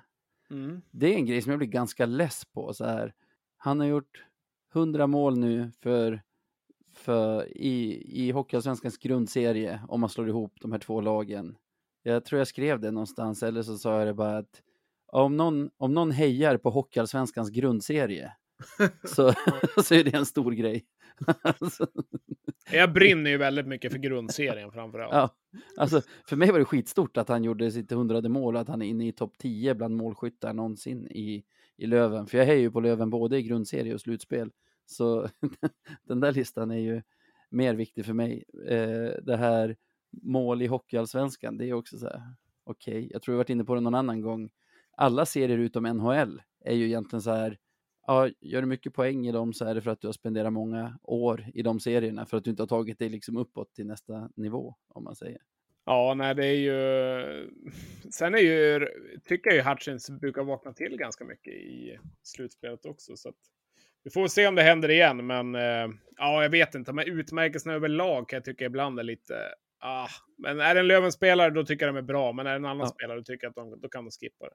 mm. det är en grej som jag blir ganska less på. Så här. Han har gjort 100 mål nu för, för i, i Hockeyallsvenskans grundserie, om man slår ihop de här två lagen. Jag tror jag skrev det någonstans, eller så sa jag det bara att om någon, om någon hejar på Hockeyallsvenskans grundserie så, så är det en stor grej. Jag brinner ju väldigt mycket för grundserien framförallt. Ja, alltså, för mig var det skitstort att han gjorde sitt hundrade mål, att han är inne i topp 10 bland målskyttar någonsin i, i Löven. För jag hejar ju på Löven både i grundserie och slutspel. Så den där listan är ju mer viktig för mig. Eh, det här mål i Hockeyallsvenskan, det är också så här, okej, okay. jag tror jag varit inne på det någon annan gång. Alla serier utom NHL är ju egentligen så här, ja, gör du mycket poäng i dem så är det för att du har spenderat många år i de serierna för att du inte har tagit dig liksom uppåt till nästa nivå om man säger. Ja, nej, det är ju. Sen är ju, tycker jag ju Hutchins brukar vakna till ganska mycket i slutspelet också. Så att vi får se om det händer igen, men eh, ja, jag vet inte. Men utmärkelserna överlag kan jag tycka ibland är lite. Ah, men är det en Löven-spelare då tycker jag de är bra, men är det en annan ja. spelare då tycker jag att de, då kan de skippa det.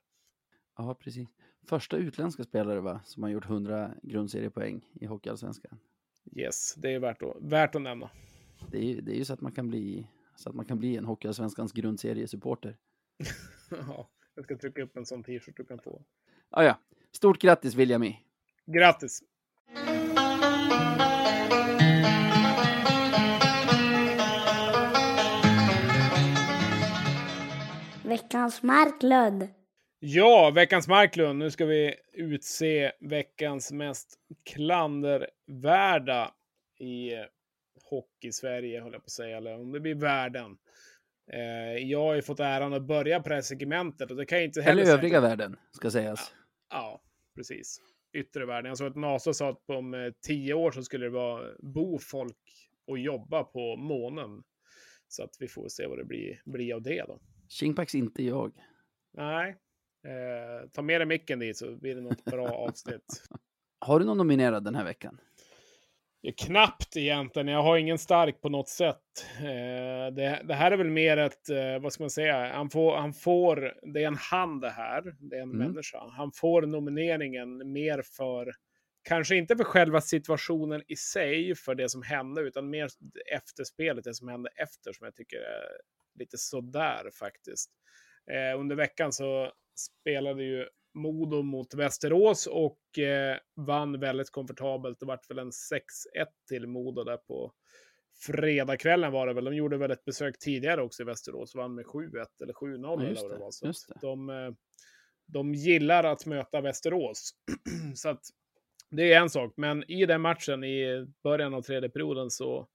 Ja, precis. Första utländska spelare va, som har gjort 100 grundseriepoäng i Hockeyallsvenskan. Yes, det är värt att, värt att nämna. Det är, det är ju så att man kan bli, så att man kan bli en Hockeyallsvenskans grundseriesupporter. ja, jag ska trycka upp en sån t-shirt du kan få. Ja, ja. Stort grattis William Grattis! Veckans Marklund. Ja, veckans Marklund. Nu ska vi utse veckans mest klandervärda i hockey-Sverige, håller jag på att säga, eller om det blir världen. Eh, jag har ju fått äran att börja på det här segmentet och det kan jag inte heller Eller övriga säga. världen, ska sägas. Ja, precis. Yttre världen. Jag såg att NASA sa att om eh, tio år så skulle det vara bo folk och jobba på månen. Så att vi får se vad det blir, blir av det då. Shingpax inte jag. Nej, eh, ta med dig micken dit så blir det något bra avsnitt. Har du någon nominerad den här veckan? Ja, knappt egentligen. Jag har ingen stark på något sätt. Eh, det, det, här är väl mer ett, eh, vad ska man säga, han får, han får, det är en han det här, det är en Mm. människa. Han får nomineringen mer för, kanske inte för själva situationen i sig, för det som hände, utan mer efterspelet, det som hände efter, som jag tycker är lite sådär faktiskt. Eh, under veckan så spelade ju Modo mot Västerås och eh, vann väldigt komfortabelt. Det vart väl en 6-1 till Modo där på fredagskvällen var det väl. De gjorde väl ett besök tidigare också i Västerås, vann med 7-1 eller 7-0 Ja, eller vad det var. Så det. de, eh, de gillar att möta Västerås. så att det är en sak, men i den matchen i början av tredje perioden så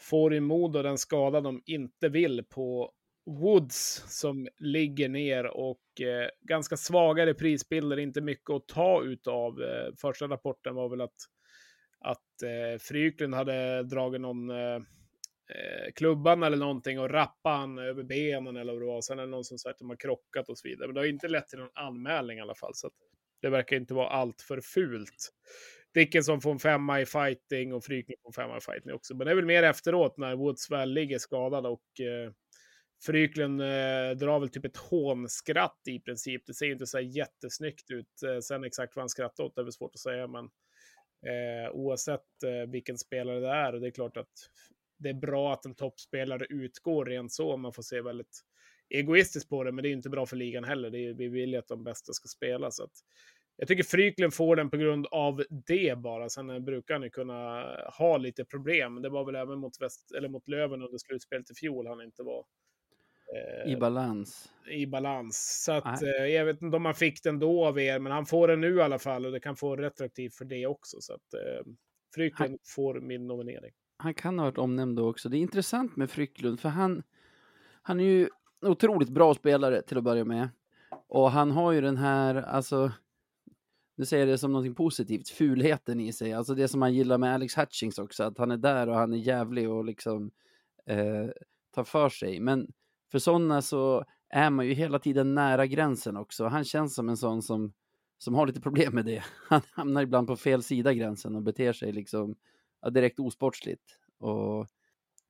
får ju Modo den skada de inte vill på Woods som ligger ner och eh, ganska svagare prisbilder, inte mycket att ta utav. Eh, första rapporten var väl att, att eh, Fryklund hade dragit någon eh, eh, klubban eller någonting och rappat han över benen eller vad det var. Sen är det någon som sagt att de har krockat och så vidare. Men det har inte lett till någon anmälning i alla fall. Så att det verkar inte vara allt för fult. Dickinson får en femma i fighting och Fryklund får en femma i fighting också. Men det är väl mer efteråt när Woods väl ligger skadad och eh, Fryklund eh, drar väl typ ett hånskratt i princip. Det ser ju inte så här jättesnyggt ut. Eh, sen exakt vad han skrattar åt är väl svårt att säga, men eh, oavsett eh, vilken spelare det är, och det är klart att det är bra att en toppspelare utgår rent så, man får se väldigt egoistiskt på det, men det är inte bra för ligan heller. Det är, vi vill ju att de bästa ska spela, så att jag tycker Fryklund får den på grund av det bara. Sen eh, brukar han ju kunna ha lite problem. Det var väl även mot, väst, eller mot Löven under slutspelet i fjol han inte var eh, I balans. i balans. Så att, eh, jag vet inte om han fick den då av er, men han får den nu i alla fall och det kan få retroaktivt för det också. Så att eh, Fryklund får min nominering. Han kan ha varit omnämnd då också. Det är intressant med Frycklund, för han, han är ju otroligt bra spelare till att börja med. Och han har ju den här, alltså, nu säger jag det som någonting positivt, fulheten i sig. Alltså det som man gillar med Alex Hutchings också, att han är där och han är jävlig och liksom eh, tar för sig. Men för sådana så är man ju hela tiden nära gränsen också. Han känns som en sån som, som har lite problem med det. Han hamnar ibland på fel sida gränsen och beter sig liksom ja, direkt osportsligt. Och,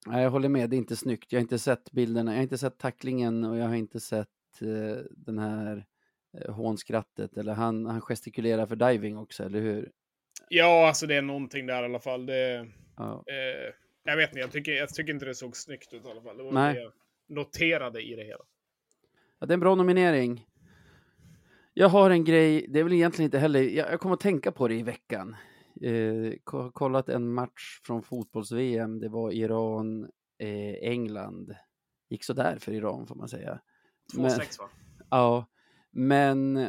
ja, jag håller med, det är inte snyggt. Jag har inte sett bilderna, jag har inte sett tacklingen och jag har inte sett eh, den här eh, hånskrattet. Eller han, han gestikulerar för diving också, eller hur? Ja, alltså det är någonting där i alla fall. Det, Ja. eh, jag vet inte, jag tycker, jag tycker inte det såg snyggt ut i alla fall. Det var Nej. det jag noterade i det hela. Ja, det är en bra nominering. Jag har en grej, det är väl egentligen inte heller, jag, jag kommer att tänka på det i veckan. Eh, ko- kollat en match från fotbolls-VM, det var Iran, eh, England. Gick sådär för Iran får man säga. 2-6 va? Ja, men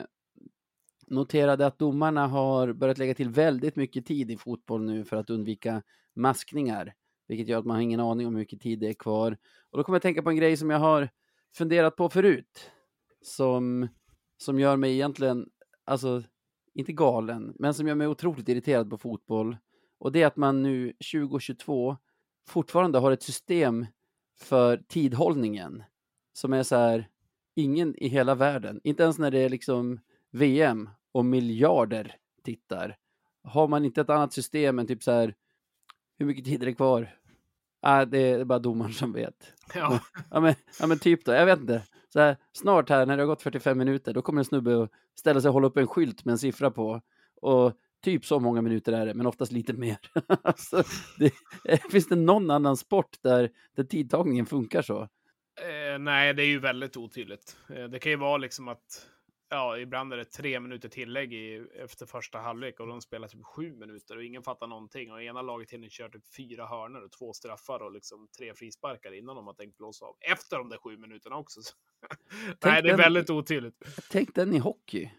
noterade att domarna har börjat lägga till väldigt mycket tid i fotboll nu för att undvika maskningar, vilket gör att man har ingen aning om hur mycket tid det är kvar. Och då kommer jag tänka på en grej som jag har funderat på förut, som, som gör mig egentligen, alltså inte galen, men som gör mig otroligt irriterad på fotboll. Och det är att man nu 2022 fortfarande har ett system för tidhållningen som är så här, ingen i hela världen, inte ens när det är liksom VM och miljarder tittar, har man inte ett annat system än typ så här, hur mycket tid är det kvar? Ah, det är bara domaren som vet. Ja. Ja men, ja men typ då, jag vet inte. Så här, snart här när det har gått 45 minuter, då kommer en snubbe att ställa sig och hålla upp en skylt med en siffra på. Och typ så många minuter är det, men oftast lite mer. alltså, det, finns det någon annan sport där, där tidtagningen funkar så? Eh, nej, det är ju väldigt otydligt. Eh, det kan ju vara liksom att ja, ibland är det tre minuter tillägg i, efter första halvlek och de spelar typ sju minuter och ingen fattar någonting. Och ena laget hinner köra typ fyra hörnor och två straffar och liksom tre frisparkar innan de har tänkt blåsa av. Efter de där sju minuterna också. Nej, det är väldigt otydligt. Tänk den i hockey.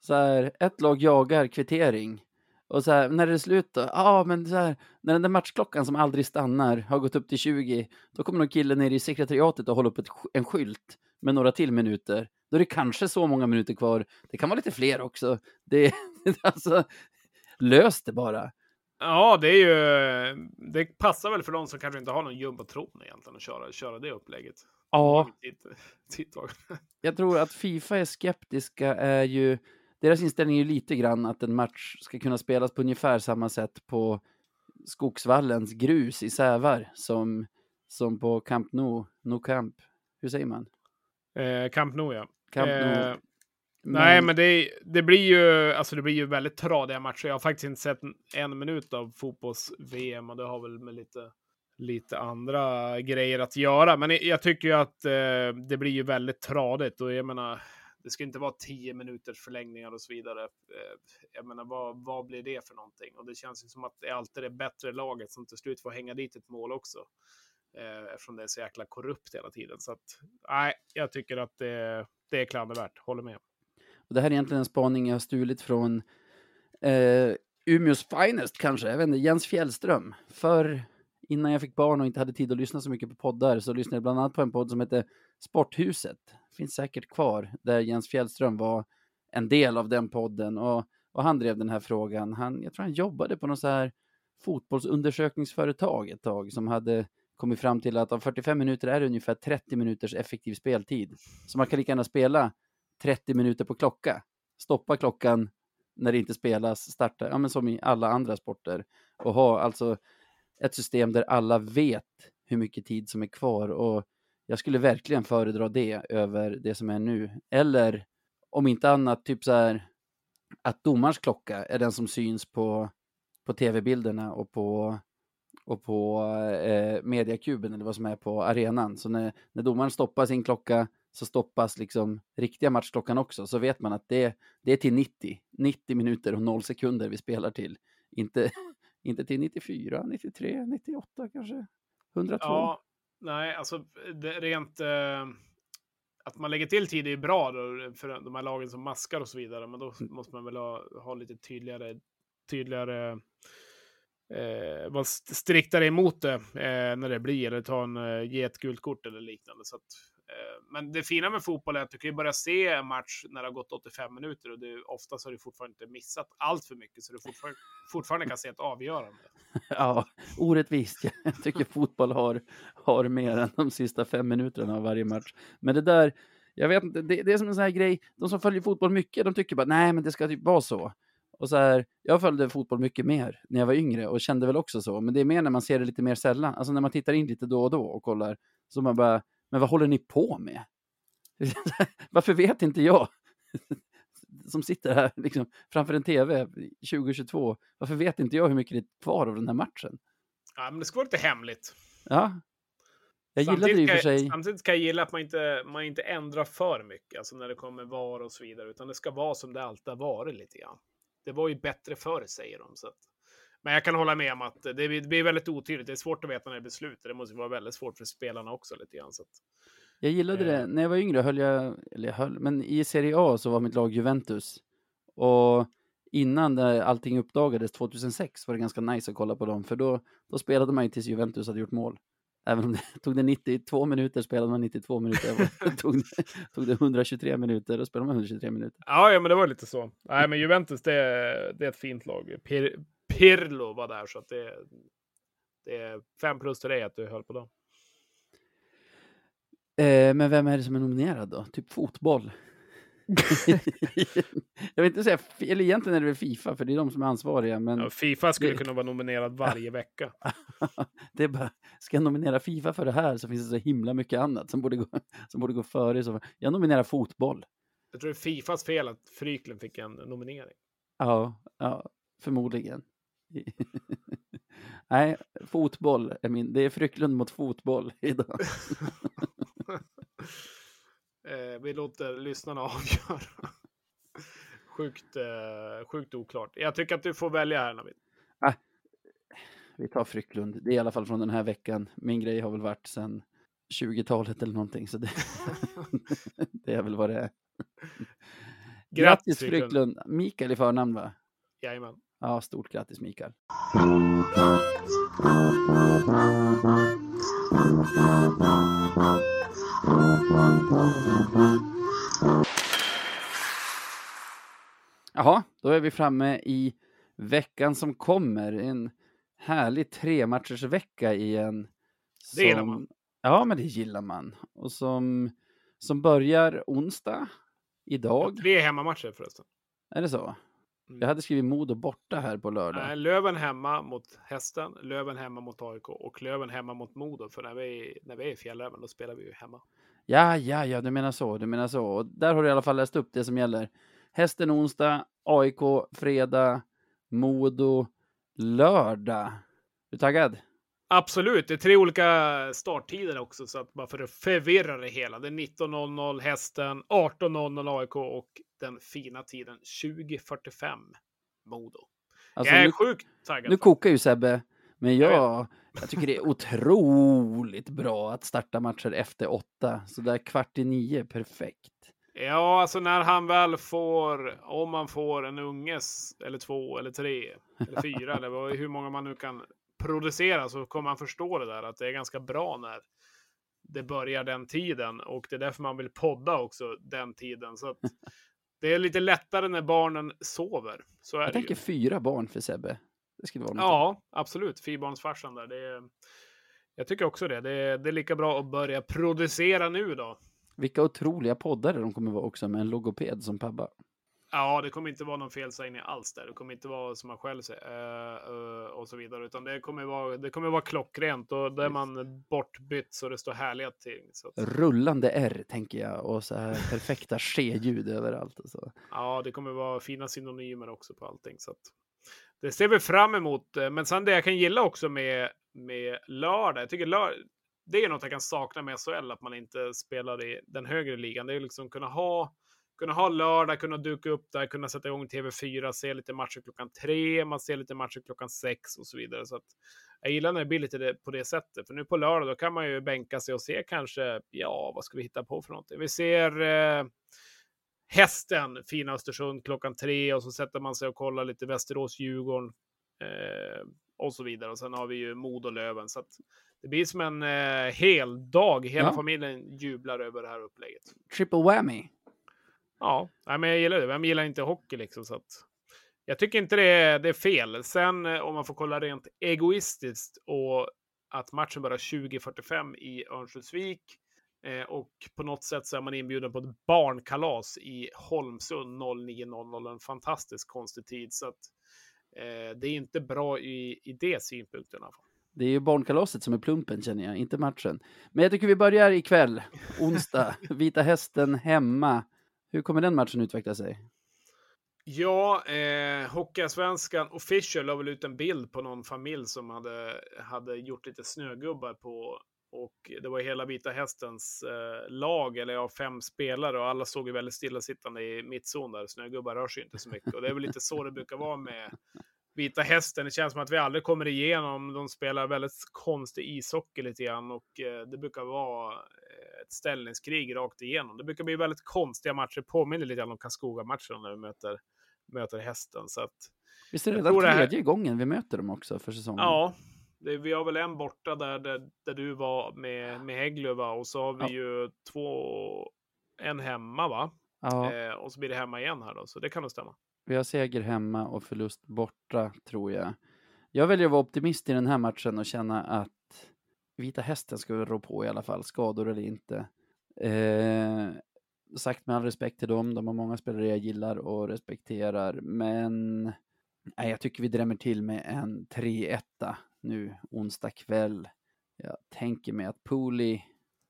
Så här, ett lag jagar kvittering. Och så här, när det är slut då? Ja, men så här, när den där matchklockan som aldrig stannar har gått upp till 20, då kommer någon kille ner i sekretariatet och håller upp ett, en skylt med några till minuter. Då är det kanske så många minuter kvar. Det kan vara lite fler också. Det, alltså, lös det bara. Ja, det är ju. Det passar väl för de som kanske inte har någon jumbotron egentligen att köra, köra det upplägget. Ja, jag tror att Fifa är skeptiska är ju, deras inställning är ju lite grann att en match ska kunna spelas på ungefär samma sätt på Skogsvallens grus i Sävar som, som på Camp Nou, Nou Camp. Hur säger man? Eh, Camp Nou, ja. Camp. Eh, Nej, men det, det blir ju alltså det blir ju väldigt tradiga matcher. Jag har faktiskt inte sett en, minut av fotbolls-VM och det har väl med lite, lite andra grejer att göra. Men jag, jag tycker ju att eh, det blir ju väldigt tradigt och jag menar, det ska inte vara tio minuters förlängningar och så vidare. Eh, jag menar, vad, vad blir det för någonting? Och det känns ju som att det är alltid det bättre laget som till slut får hänga dit ett mål också. Eh, eftersom det är så jäkla korrupt hela tiden. Så att, nej, jag tycker att det, det är klandervärt. Håller med. Och det här är egentligen en spaning jag har stulit från eh, Umeås finest kanske, jag vet inte, Jens Fjällström. För innan jag fick barn och inte hade tid att lyssna så mycket på poddar så lyssnade jag bland annat på en podd som heter Sporthuset. Finns säkert kvar, där Jens Fjällström var en del av den podden och, och han drev den här frågan. Han, jag tror han jobbade på något så här fotbollsundersökningsföretag ett tag som hade kommit fram till att av 45 minuter är det ungefär 30 minuters effektiv speltid. Så man kan lika gärna spela 30 minuter på klocka. Stoppa klockan när det inte spelas, starta, ja men som i alla andra sporter. Och ha alltså ett system där alla vet hur mycket tid som är kvar. Och jag skulle verkligen föredra det över det som är nu. Eller om inte annat, typ så här att domarens klocka är den som syns på, på tv-bilderna och på, och på eh, mediakuben eller vad som är på arenan. Så när, när domaren stoppar sin klocka så stoppas liksom riktiga matchklockan också. Så vet man att det, det är till 90, 90 minuter och 0 sekunder vi spelar till. Inte, inte till 94, 93, 98 kanske. 102. Ja, nej, alltså det, rent... Eh, att man lägger till tid är bra då, för de här lagen som maskar och så vidare. Men då måste man väl ha, ha lite tydligare, tydligare eh, vara striktare emot det eh, när det blir, eller ta en, eh, ge ett gult kort eller liknande. Så att, eh, men det fina med fotboll är att du kan ju börja se en match när det har gått 85 minuter och du, oftast har du fortfarande inte missat allt för mycket, så du fortfarande, fortfarande kan se ett avgörande. Ja, orättvist. Jag tycker fotboll har, har mer än de sista fem minuterna av varje match. Men det där, jag vet inte, det, det är som en sån här grej, de som följer fotboll mycket, de tycker bara nej, men det ska typ vara så. Och så här, jag följde fotboll mycket mer när jag var yngre och kände väl också så, men det är mer när man ser det lite mer sällan, alltså när man tittar in lite då och då och kollar, så man bara, men vad håller ni på med? Varför vet inte jag? Som sitter här liksom, framför en tv 2022, varför vet inte jag hur mycket det är kvar av den här matchen? Ja, men det ska vara lite hemligt. Ja. Jag gillade Samtidigt det i och för kan jag- sig. Samtidigt kan jag gilla att man inte, man inte ändrar för mycket, alltså när det kommer VAR och så vidare, utan det ska vara som det alltid har varit lite grann. Det var ju bättre förr, säger de. Så att, men jag kan hålla med om att det blir, väldigt otydligt. Det är svårt att veta när det blir slut. Det måste vara väldigt svårt för spelarna också lite grann. Så att, Jag gillade det. Eh. När jag var yngre höll jag, eller jag höll, men i Serie A så var mitt lag Juventus. Och innan det, allting uppdagades 2006 var det ganska nice att kolla på dem, för då, då spelade man ju tills Juventus hade gjort mål. Även om det tog det 92 minuter spelade man 92 minuter. tog, det, tog det 123 minuter och spelade man 123 minuter. ja, ja, men det var lite så. Nej, men Juventus, det är, det är ett fint lag. Pir, Pirlo var där, så att det, det är fem plus till dig att du höll på dem. Eh, men vem är det som är nominerad då? Typ fotboll? jag vill inte säga, eller egentligen är det väl Fifa, för det är de som är ansvariga, men Ja, Fifa skulle det- kunna vara nominerad varje vecka. det är bara, ska jag nominera Fifa för det här så finns det så himla mycket annat som borde gå, som borde gå före. Så jag nominerar fotboll. Jag tror det är Fifas fel att Fryklund fick en nominering. Ja, ja förmodligen. Nej, fotboll är min, det är Frycklund mot fotboll idag. Eh, vi låter lyssnarna avgöra. Sjukt, eh, sjukt oklart. Jag tycker att du får välja här Navid. Ah, vi tar Frycklund. Det är i alla fall från den här veckan. Min grej har väl varit sedan 20-talet eller någonting. Så det, det är väl vad det är. Grattis Frycklund. Mikael i förnamn va? Jajamän. Ja, stort grattis Mikael. Jaha, då är vi framme i veckan som kommer. En härlig tre matchers vecka igen. Som... Det gillar man. Ja, men det gillar man. Och som, som börjar onsdag, idag. Tre hemmamatcher förresten. Är det så? Jag mm. hade skrivit Modo borta här på lördag. Nej, Löven hemma mot Hästen, Löven hemma mot AIK och Löven hemma mot Modo. För när vi, när vi är i Fjällräven, då spelar vi ju hemma. Ja, ja, ja, du menar så, du menar så. Och där har du i alla fall läst upp det som gäller. Hästen onsdag, AIK fredag, Modo lördag. Är du taggad? Absolut, det är tre olika starttider också, så att bara för att förvirra det hela. Det är 19.00 hästen, 18.00 AIK och den fina tiden 20.45 Modo. Alltså, jag är nu, sjukt taggad. Nu kokar ju Sebbe, men jag, jag tycker det är otroligt bra att starta matcher efter åtta. Så där kvart i nio, perfekt. Ja, alltså när han väl får, om man får en unges, eller två, eller tre, eller fyra, eller hur många man nu kan producera, så kommer man förstå det där, att det är ganska bra när det börjar den tiden. Och det är därför man vill podda också den tiden. Så att det är lite lättare när barnen sover. Så är Jag det tänker ju. fyra barn för Sebbe. Det skulle vara Ja, absolut. Fyrbarnsfarsan där. Det är, jag tycker också det. Det är, det är lika bra att börja producera nu då. Vilka otroliga poddare de kommer vara också med en logoped som Pabba. Ja, det kommer inte vara någon felsägning alls där. Det kommer inte vara som man själv säger uh, uh, och så vidare, utan det kommer vara. Det kommer vara klockrent och där man bortbytt så det står härliga ting. Så. Rullande R tänker jag och så här perfekta ske-ljud överallt och så. Ja, det kommer vara fina synonymer också på allting så att det ser vi fram emot. Men sen det jag kan gilla också med med lördag. Jag tycker lördag det är något jag kan sakna med SHL, att man inte spelar i den högre ligan. Det är liksom kunna ha, kunna ha lördag, kunna duka upp där, kunna sätta igång TV4, se lite matcher klockan tre, man ser lite matcher klockan sex och så vidare. Så att jag gillar när det blir lite det, på det sättet, för nu på lördag då kan man ju bänka sig och se kanske, ja, vad ska vi hitta på för någonting? Vi ser eh, Hästen, fina Östersund klockan tre och så sätter man sig och kollar lite Västerås-Djurgården. Eh, och så vidare. Och sen har vi ju Mod och Löven. Så det blir som en eh, hel dag. Hela ja. familjen jublar över det här upplägget. Triple whammy. Ja, men jag gillar det. Vem gillar inte hockey liksom? Så att jag tycker inte det är, det är fel. Sen eh, om man får kolla rent egoistiskt och att matchen börjar 20.45 i Örnsköldsvik. Eh, och på något sätt så är man inbjuden på ett barnkalas i Holmsund 09.00. En fantastiskt konstig tid. Så att eh, det är inte bra i, i det synpunkten. Det är ju barnkalaset som är plumpen känner jag, inte matchen. Men jag tycker vi börjar ikväll, onsdag. Vita Hästen hemma. Hur kommer den matchen utveckla sig? Ja, eh, Hockeyallsvenskan official la väl ut en bild på någon familj som hade, hade gjort lite snögubbar på och det var hela Vita Hästens eh, lag, eller ja, fem spelare och alla såg ju väldigt stillasittande i mittzon där. Snögubbar rör sig inte så mycket och det är väl lite så det brukar vara med Vita Hästen. Det känns som att vi aldrig kommer igenom. De spelar väldigt konstig ishockey lite grann och eh, det brukar vara eh, ett ställningskrig rakt igenom. Det brukar bli väldigt konstiga matcher. Påminner lite grann om Karlskoga-matchen när vi möter, möter Hästen. Så att, Visst är det redan tredje här... gången vi möter dem också för säsongen? Ja, det, vi har väl en borta där, där, där du var med, med Hägglöf och så har vi ja. ju två, en hemma va? Ja. Eh, och så blir det hemma igen här då, så det kan nog stämma. Vi har seger hemma och förlust borta, tror jag. Jag väljer att vara optimist i den här matchen och känna att Vita Hästen ska rå på i alla fall, skador eller inte. Eh, sagt med all respekt till dem, de har många spelare jag gillar och respekterar, men nej, jag tycker vi drämmer till med en 3-1 nu onsdag kväll. Jag tänker mig att Pooley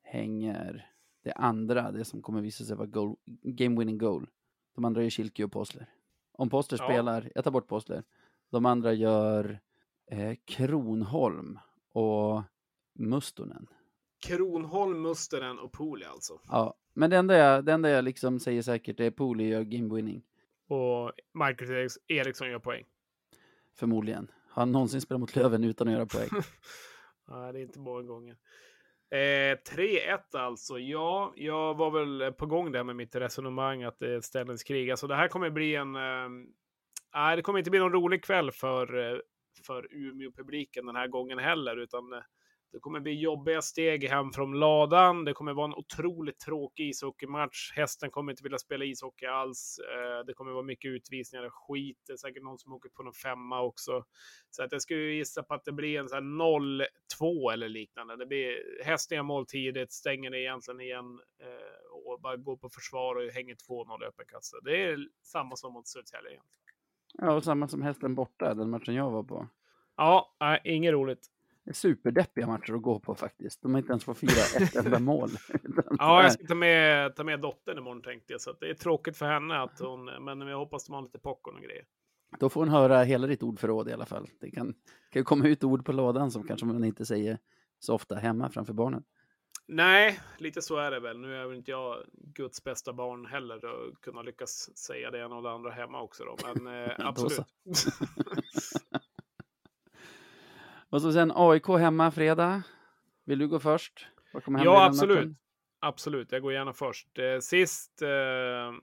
hänger det andra, det som kommer visa sig vara goal, game winning goal. De andra är Kilke och Postler. Om Postler ja. spelar, jag tar bort Postler. De andra gör eh, Kronholm och Mustonen. Kronholm, Mustonen och Pooley alltså? Ja, men det enda jag, det enda jag liksom säger säkert är Pooley gör game winning. och Marcus Eriksson gör poäng. Förmodligen. Har han någonsin spelat mot Löven utan att göra poäng? Nej, det är inte många gånger. Eh, 3-1 alltså. Ja, jag var väl på gång där med mitt resonemang att det är ett ställningskrig. Alltså det här kommer bli en... Eh, det kommer inte bli någon rolig kväll för, eh, för Umeå-publiken den här gången heller, utan eh, det kommer bli jobbiga steg hem från ladan. Det kommer vara en otroligt tråkig ishockeymatch. Hästen kommer inte vilja spela ishockey alls. Eh, det kommer vara mycket utvisningar och skit. Det är säkert någon som åker på någon femma också. Så att jag skulle gissa på att det blir en sån här 0-2 eller liknande. Det blir hästen gör mål tidigt, stänger det egentligen igen eh, och bara går på försvar och hänger 2-0 i öppen kassa. Det är samma som mot Södertälje egentligen. Ja, och samma som hästen borta, den matchen jag var på. Ja, nej, inget roligt superdeppiga matcher att gå på faktiskt. De har inte ens fått fira ett enda mål. ja, jag ska ta med, ta med dottern imorgon tänkte jag. Så det är tråkigt för henne att hon, men jag hoppas de har lite popcorn och grejer. Då får hon höra hela ditt ordförråd i alla fall. Det kan, kan komma ut ord på lådan som kanske man inte säger så ofta hemma framför barnen. Nej, lite så är det väl. Nu är väl inte jag Guds bästa barn heller och kunna lyckas säga det ena och det andra hemma också då. Men eh, absolut. Och så sen AIK hemma fredag. Vill du gå först? ja, absolut. Absolut, jag går gärna först. Eh, sist, eh, eh,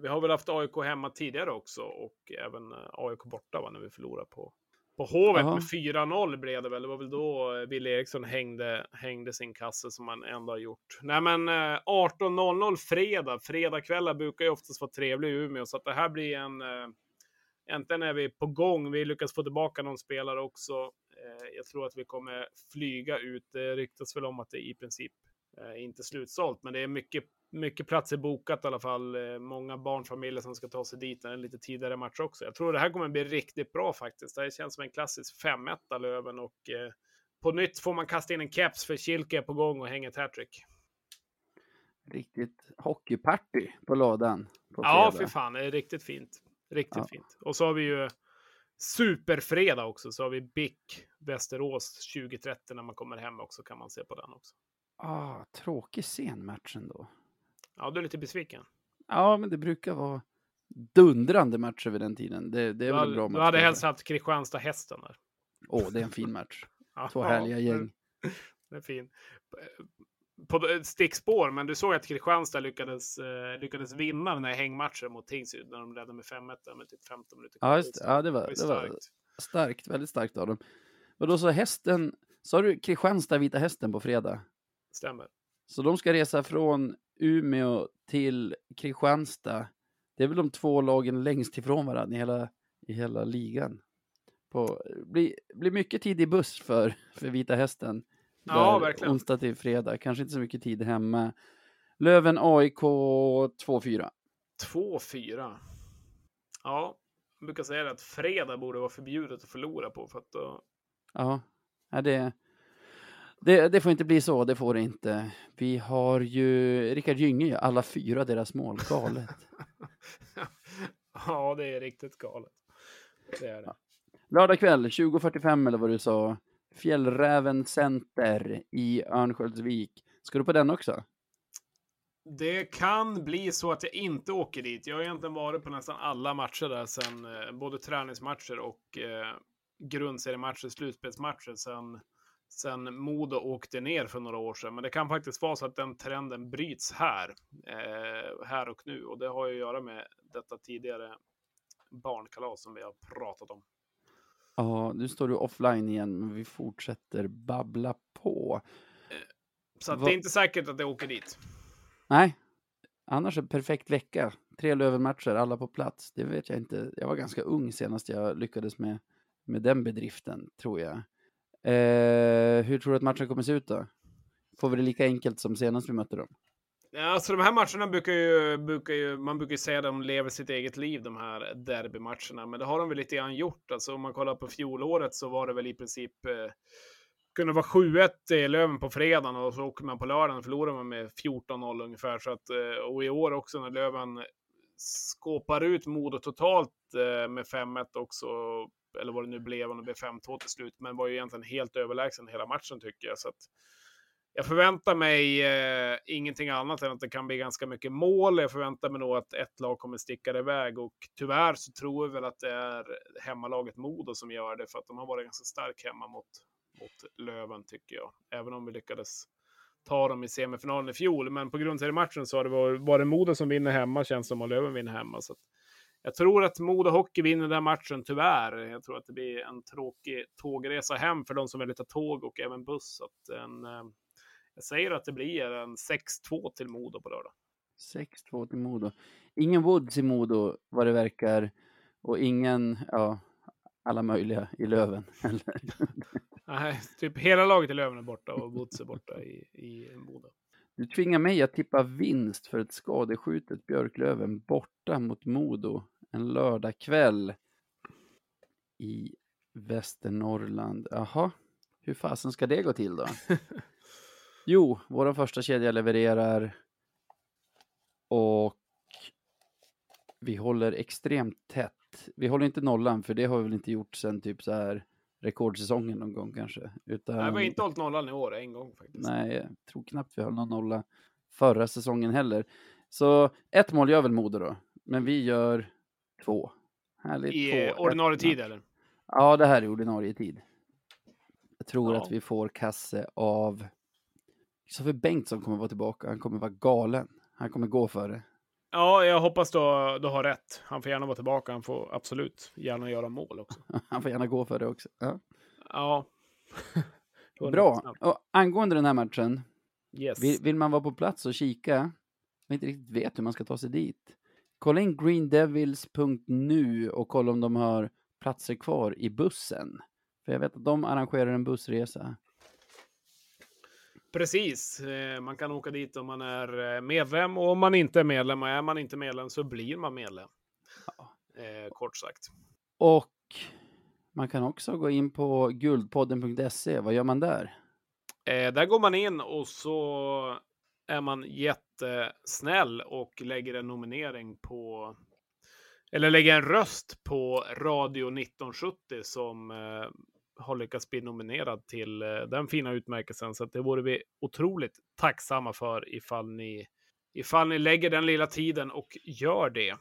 vi har väl haft AIK hemma tidigare också och även eh, AIK borta va, när vi förlorade på, på Hovet Aha. med 4-0 blev det väl. Det var väl då Wille Eriksson hängde, hängde sin kasse som han ändå har gjort. Nej men eh, 18.00 fredag. Fredagkvällar brukar ju oftast vara trevliga i Umeå så att det här blir en eh, Äntligen är vi på gång. Vi lyckas få tillbaka någon spelare också. Eh, jag tror att vi kommer flyga ut. Det ryktas väl om att det i princip eh, inte är slutsålt, men det är mycket, mycket platser bokat i alla fall. Eh, många barnfamiljer som ska ta sig dit. En lite tidigare match också. Jag tror det här kommer bli riktigt bra faktiskt. Det här känns som en klassisk 5-1 Löven och på nytt får man kasta in en keps för Kilke är på gång och hänger ett hattrick. Riktigt hockeyparty på lådan. På ja, för fan. Det är riktigt fint. Riktigt ja. fint. Och så har vi ju superfredag också. Så har vi BIK Västerås 2030 när man kommer hem också. Kan man se på den också. Ah, tråkig sen match ändå. Ja, du är lite besviken. Ja, men det brukar vara dundrande matcher vid den tiden. Det, det är du väl bra match. Du hade helst haft Kristianstad-Hästen där. Åh, oh, det är en fin match. Två härliga gäng. Det är fin på stickspår, men du såg att Kristianstad lyckades, eh, lyckades vinna den här hängmatchen mot Tingsryd när de ledde med 5-1 med typ 15 minuter Ja, just, ja det, var, det, var, starkt. var starkt, väldigt starkt av dem. Och då så hästen, sa du Kristianstad Vita Hästen på fredag? Stämmer. Så de ska resa från Umeå till Kristianstad. Det är väl de två lagen längst ifrån varandra i hela, i hela ligan. På, blir, blir mycket tid i buss för, för Vita Hästen. Ja, verkligen. Onsdag till fredag, kanske inte så mycket tid hemma. Löven AIK 2-4. 2-4. Ja, jag brukar säga att fredag borde vara förbjudet att förlora på för att då... Ja, det, det, det får inte bli så, det får det inte. Vi har ju Rickard Gynge, alla fyra deras mål, galet. ja, det är riktigt galet. Det är det. Lördag kväll, 20.45 eller vad du sa. Fjällräven Center i Örnsköldsvik. Ska du på den också? Det kan bli så att jag inte åker dit. Jag har egentligen varit på nästan alla matcher där sen, eh, både träningsmatcher och eh, grundseriematcher, slutspelsmatcher sen, sen Modo åkte ner för några år sedan. Men det kan faktiskt vara så att den trenden bryts här, eh, här och nu. Och det har ju att göra med detta tidigare barnkalas som vi har pratat om. Ja, nu står du offline igen, men vi fortsätter babbla på. Så att det är inte säkert att det åker dit. Nej, annars en perfekt vecka. Tre Lövenmatcher, alla på plats. Det vet jag inte. Jag var ganska ung senast jag lyckades med, med den bedriften, tror jag. Eh, hur tror du att matchen kommer se ut då? Får vi det lika enkelt som senast vi mötte dem? Alltså de här matcherna brukar ju, brukar ju, man brukar ju säga att de lever sitt eget liv, de här derbymatcherna. Men det har de väl lite grann gjort. Alltså om man kollar på fjolåret så var det väl i princip eh, kunde vara 7-1 i Löven på fredagen och så åker man på lördagen och förlorar man med 14-0 ungefär. Så att, eh, och i år också när Löven skåpar ut Modo totalt eh, med 5-1 också, eller vad det nu blev, om det blev 5-2 till slut, men var ju egentligen helt överlägsen hela matchen tycker jag. Så att, jag förväntar mig eh, ingenting annat än att det kan bli ganska mycket mål. Jag förväntar mig nog att ett lag kommer sticka det iväg och tyvärr så tror jag väl att det är hemmalaget Modo som gör det för att de har varit ganska stark hemma mot, mot Löven tycker jag. Även om vi lyckades ta dem i semifinalen i fjol. Men på grund av matchen så har det varit, varit Modo som vinner hemma känns som och Löven vinner hemma. Så jag tror att Modo Hockey vinner den matchen, tyvärr. Jag tror att det blir en tråkig tågresa hem för de som vill ta tåg och även buss. Så att en, eh, jag säger att det blir en 6-2 till Modo på lördag. 6-2 till Modo. Ingen Woods i Modo vad det verkar och ingen, ja, alla möjliga i Löven. Nej, typ hela laget i Löven är borta och Woods är borta i, i Modo. Du tvingar mig att tippa vinst för ett skadeskjutet Björklöven borta mot Modo en lördagkväll i Västernorrland. Jaha, hur fasen ska det gå till då? jo, vår första kedja levererar och vi håller extremt tätt. Vi håller inte nollan, för det har vi väl inte gjort sen typ så här rekordsäsongen någon gång kanske. Utan... Nej, vi har inte hållit nollan i år, en gång faktiskt. Nej, jag tror knappt vi höll någon nolla förra säsongen heller. Så ett mål gör väl Modo då, men vi gör två. Härligt. I två, ordinarie tid eller? Ja, det här är ordinarie tid. Jag tror ja. att vi får kasse av Kristoffer Bengtsson kommer vara tillbaka. Han kommer vara galen. Han kommer gå för det. Ja, jag hoppas du, du har rätt. Han får gärna vara tillbaka. Han får absolut gärna göra mål också. Han får gärna gå för det också. Ja. ja. Bra. Och angående den här matchen. Yes. Vill, vill, man vara på plats och kika, och inte riktigt vet hur man ska ta sig dit. Kolla in greendevils.nu och kolla om de har platser kvar i bussen. För jag vet att de arrangerar en bussresa. Precis, eh, man kan åka dit om man är eh, medlem och om man inte är medlem och är man inte medlem så blir man medlem. Ja. Eh, kort sagt. Och man kan också gå in på guldpodden.se. Vad gör man där? Där går man in och så är man jättesnäll och lägger en nominering på eller lägger en röst på Radio 1970 som har lyckats bli nominerad till eh, den fina utmärkelsen. Så det vore vi otroligt tacksamma för ifall ni, ifall ni lägger den lilla tiden och gör det.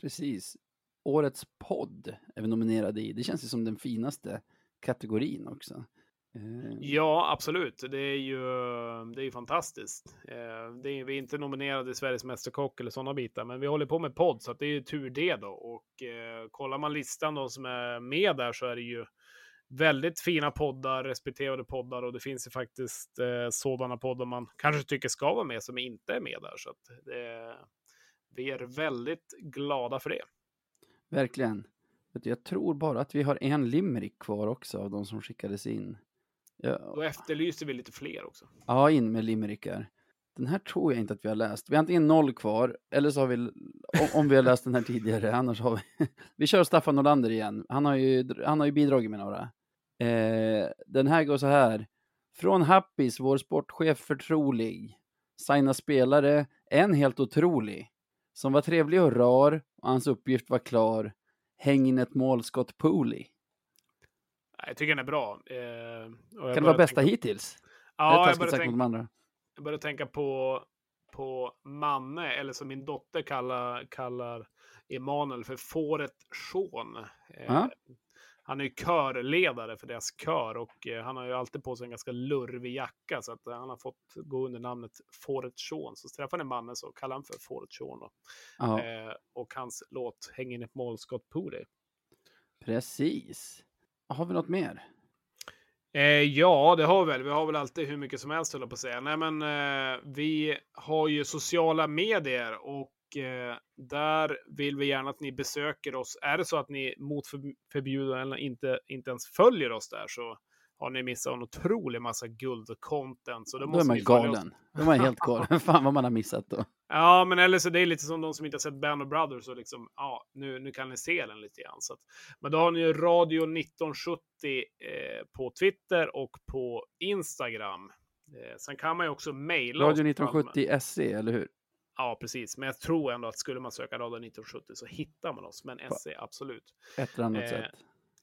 Precis. Årets podd är vi nominerade i. Det känns ju som den finaste kategorin också. Eh. Ja, absolut. Det är ju, det är ju fantastiskt. Eh, det är, vi är inte nominerade i Sveriges Mästerkock eller sådana bitar, men vi håller på med podd, så det är ju tur det då. Och eh, kollar man listan då som är med där så är det ju väldigt fina poddar, respekterade poddar och det finns ju faktiskt eh, sådana poddar man kanske tycker ska vara med som inte är med där. Så att det, vi är väldigt glada för det. Verkligen. Jag tror bara att vi har en limerick kvar också av de som skickades in. Ja. Då efterlyser vi lite fler också. Ja, in med limerickar. Den här tror jag inte att vi har läst. Vi har antingen noll kvar, eller så har vi, om vi har läst den här tidigare, annars har vi... Vi kör Staffan Norlander igen. Han har ju, han har ju bidragit med några. Eh, den här går så här. Från Happis, vår sportchef förtrolig. Signa spelare, en helt otrolig. Som var trevlig och rar, och hans uppgift var klar. Häng in ett målskott Pooley. Jag tycker den är bra. Eh, kan det vara bästa tänka... hittills? Ja, jag börjar, tänka... jag börjar tänka på, på Manne, eller som min dotter kallar, kallar Emanuel för fåret Sean. Eh, han är ju körledare för deras kör och eh, han har ju alltid på sig en ganska lurvig jacka så att eh, han har fått gå under namnet Fåret Sean. Så träffar ni mannen så kallar han för Fåret Sean. Eh, och hans låt Häng in ett målskott på dig. Precis. Har vi något mer? Eh, ja, det har vi väl. Vi har väl alltid hur mycket som helst, höll på att säga. Nej, men eh, vi har ju sociala medier och eh, där vill vi gärna att ni besöker oss. Är det så att ni mot förbjudan inte, inte ens följer oss där så har ni missat en otrolig massa guld-content. Så då, då är man galen. Då är man helt galen. Fan vad man har missat då. Ja, men eller så det är lite som de som inte har sett Band of Brothers och liksom, ja, nu, nu kan ni se den lite grann. Så att, men då har ni ju Radio 1970 eh, på Twitter och på Instagram. Eh, sen kan man ju också mejla Radio 1970 SE, eller hur? Ja, precis. Men jag tror ändå att skulle man söka Radio 1970 så hittar man oss. Men SE, absolut. Ett eller annat eh, sätt.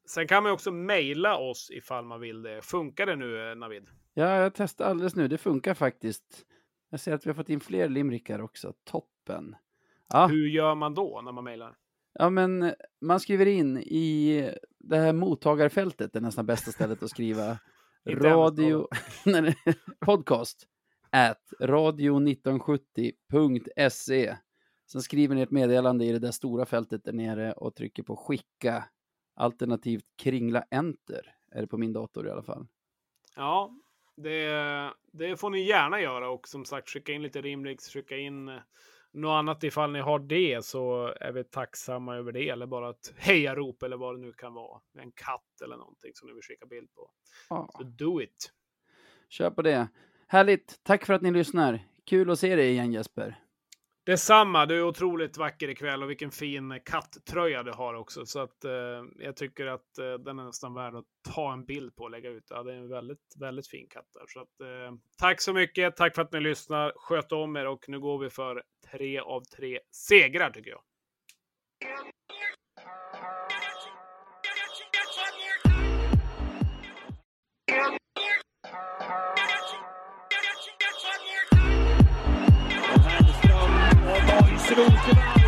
Sen kan man också mejla oss ifall man vill det. Funkar det nu, Navid? Ja, jag testade alldeles nu. Det funkar faktiskt. Jag ser att vi har fått in fler limerickar också. Toppen. Ja, Hur gör man då när man mejlar? ja, men man skriver in i det här mottagarfältet, det är nästan bästa stället att skriva radio, podcast at radio1970.se. Sen skriver ni ett meddelande i det där stora fältet där nere och trycker på skicka alternativt kringla enter. Är det på min dator i alla fall. Ja, det, det får ni gärna göra och som sagt skicka in lite rimriks, skicka in eh, något annat ifall ni har det så är vi tacksamma över det. Eller bara ett hejarop eller vad det nu kan vara. En katt eller någonting som ni vill skicka bild på. Ja, Så do it! kör på det. Härligt. Tack för att ni lyssnar. Kul att se dig igen Jesper. Detsamma, du är otroligt vacker ikväll och vilken fin katttröja du har också. Så att eh, jag tycker att eh, den är nästan värd att ta en bild på och lägga ut. Ja, det är en väldigt, väldigt fin katt där. Så att, eh, tack så mycket, tack för att ni lyssnar. Sköt om er och nu går vi för tre av tre segrar tycker jag. Barcelona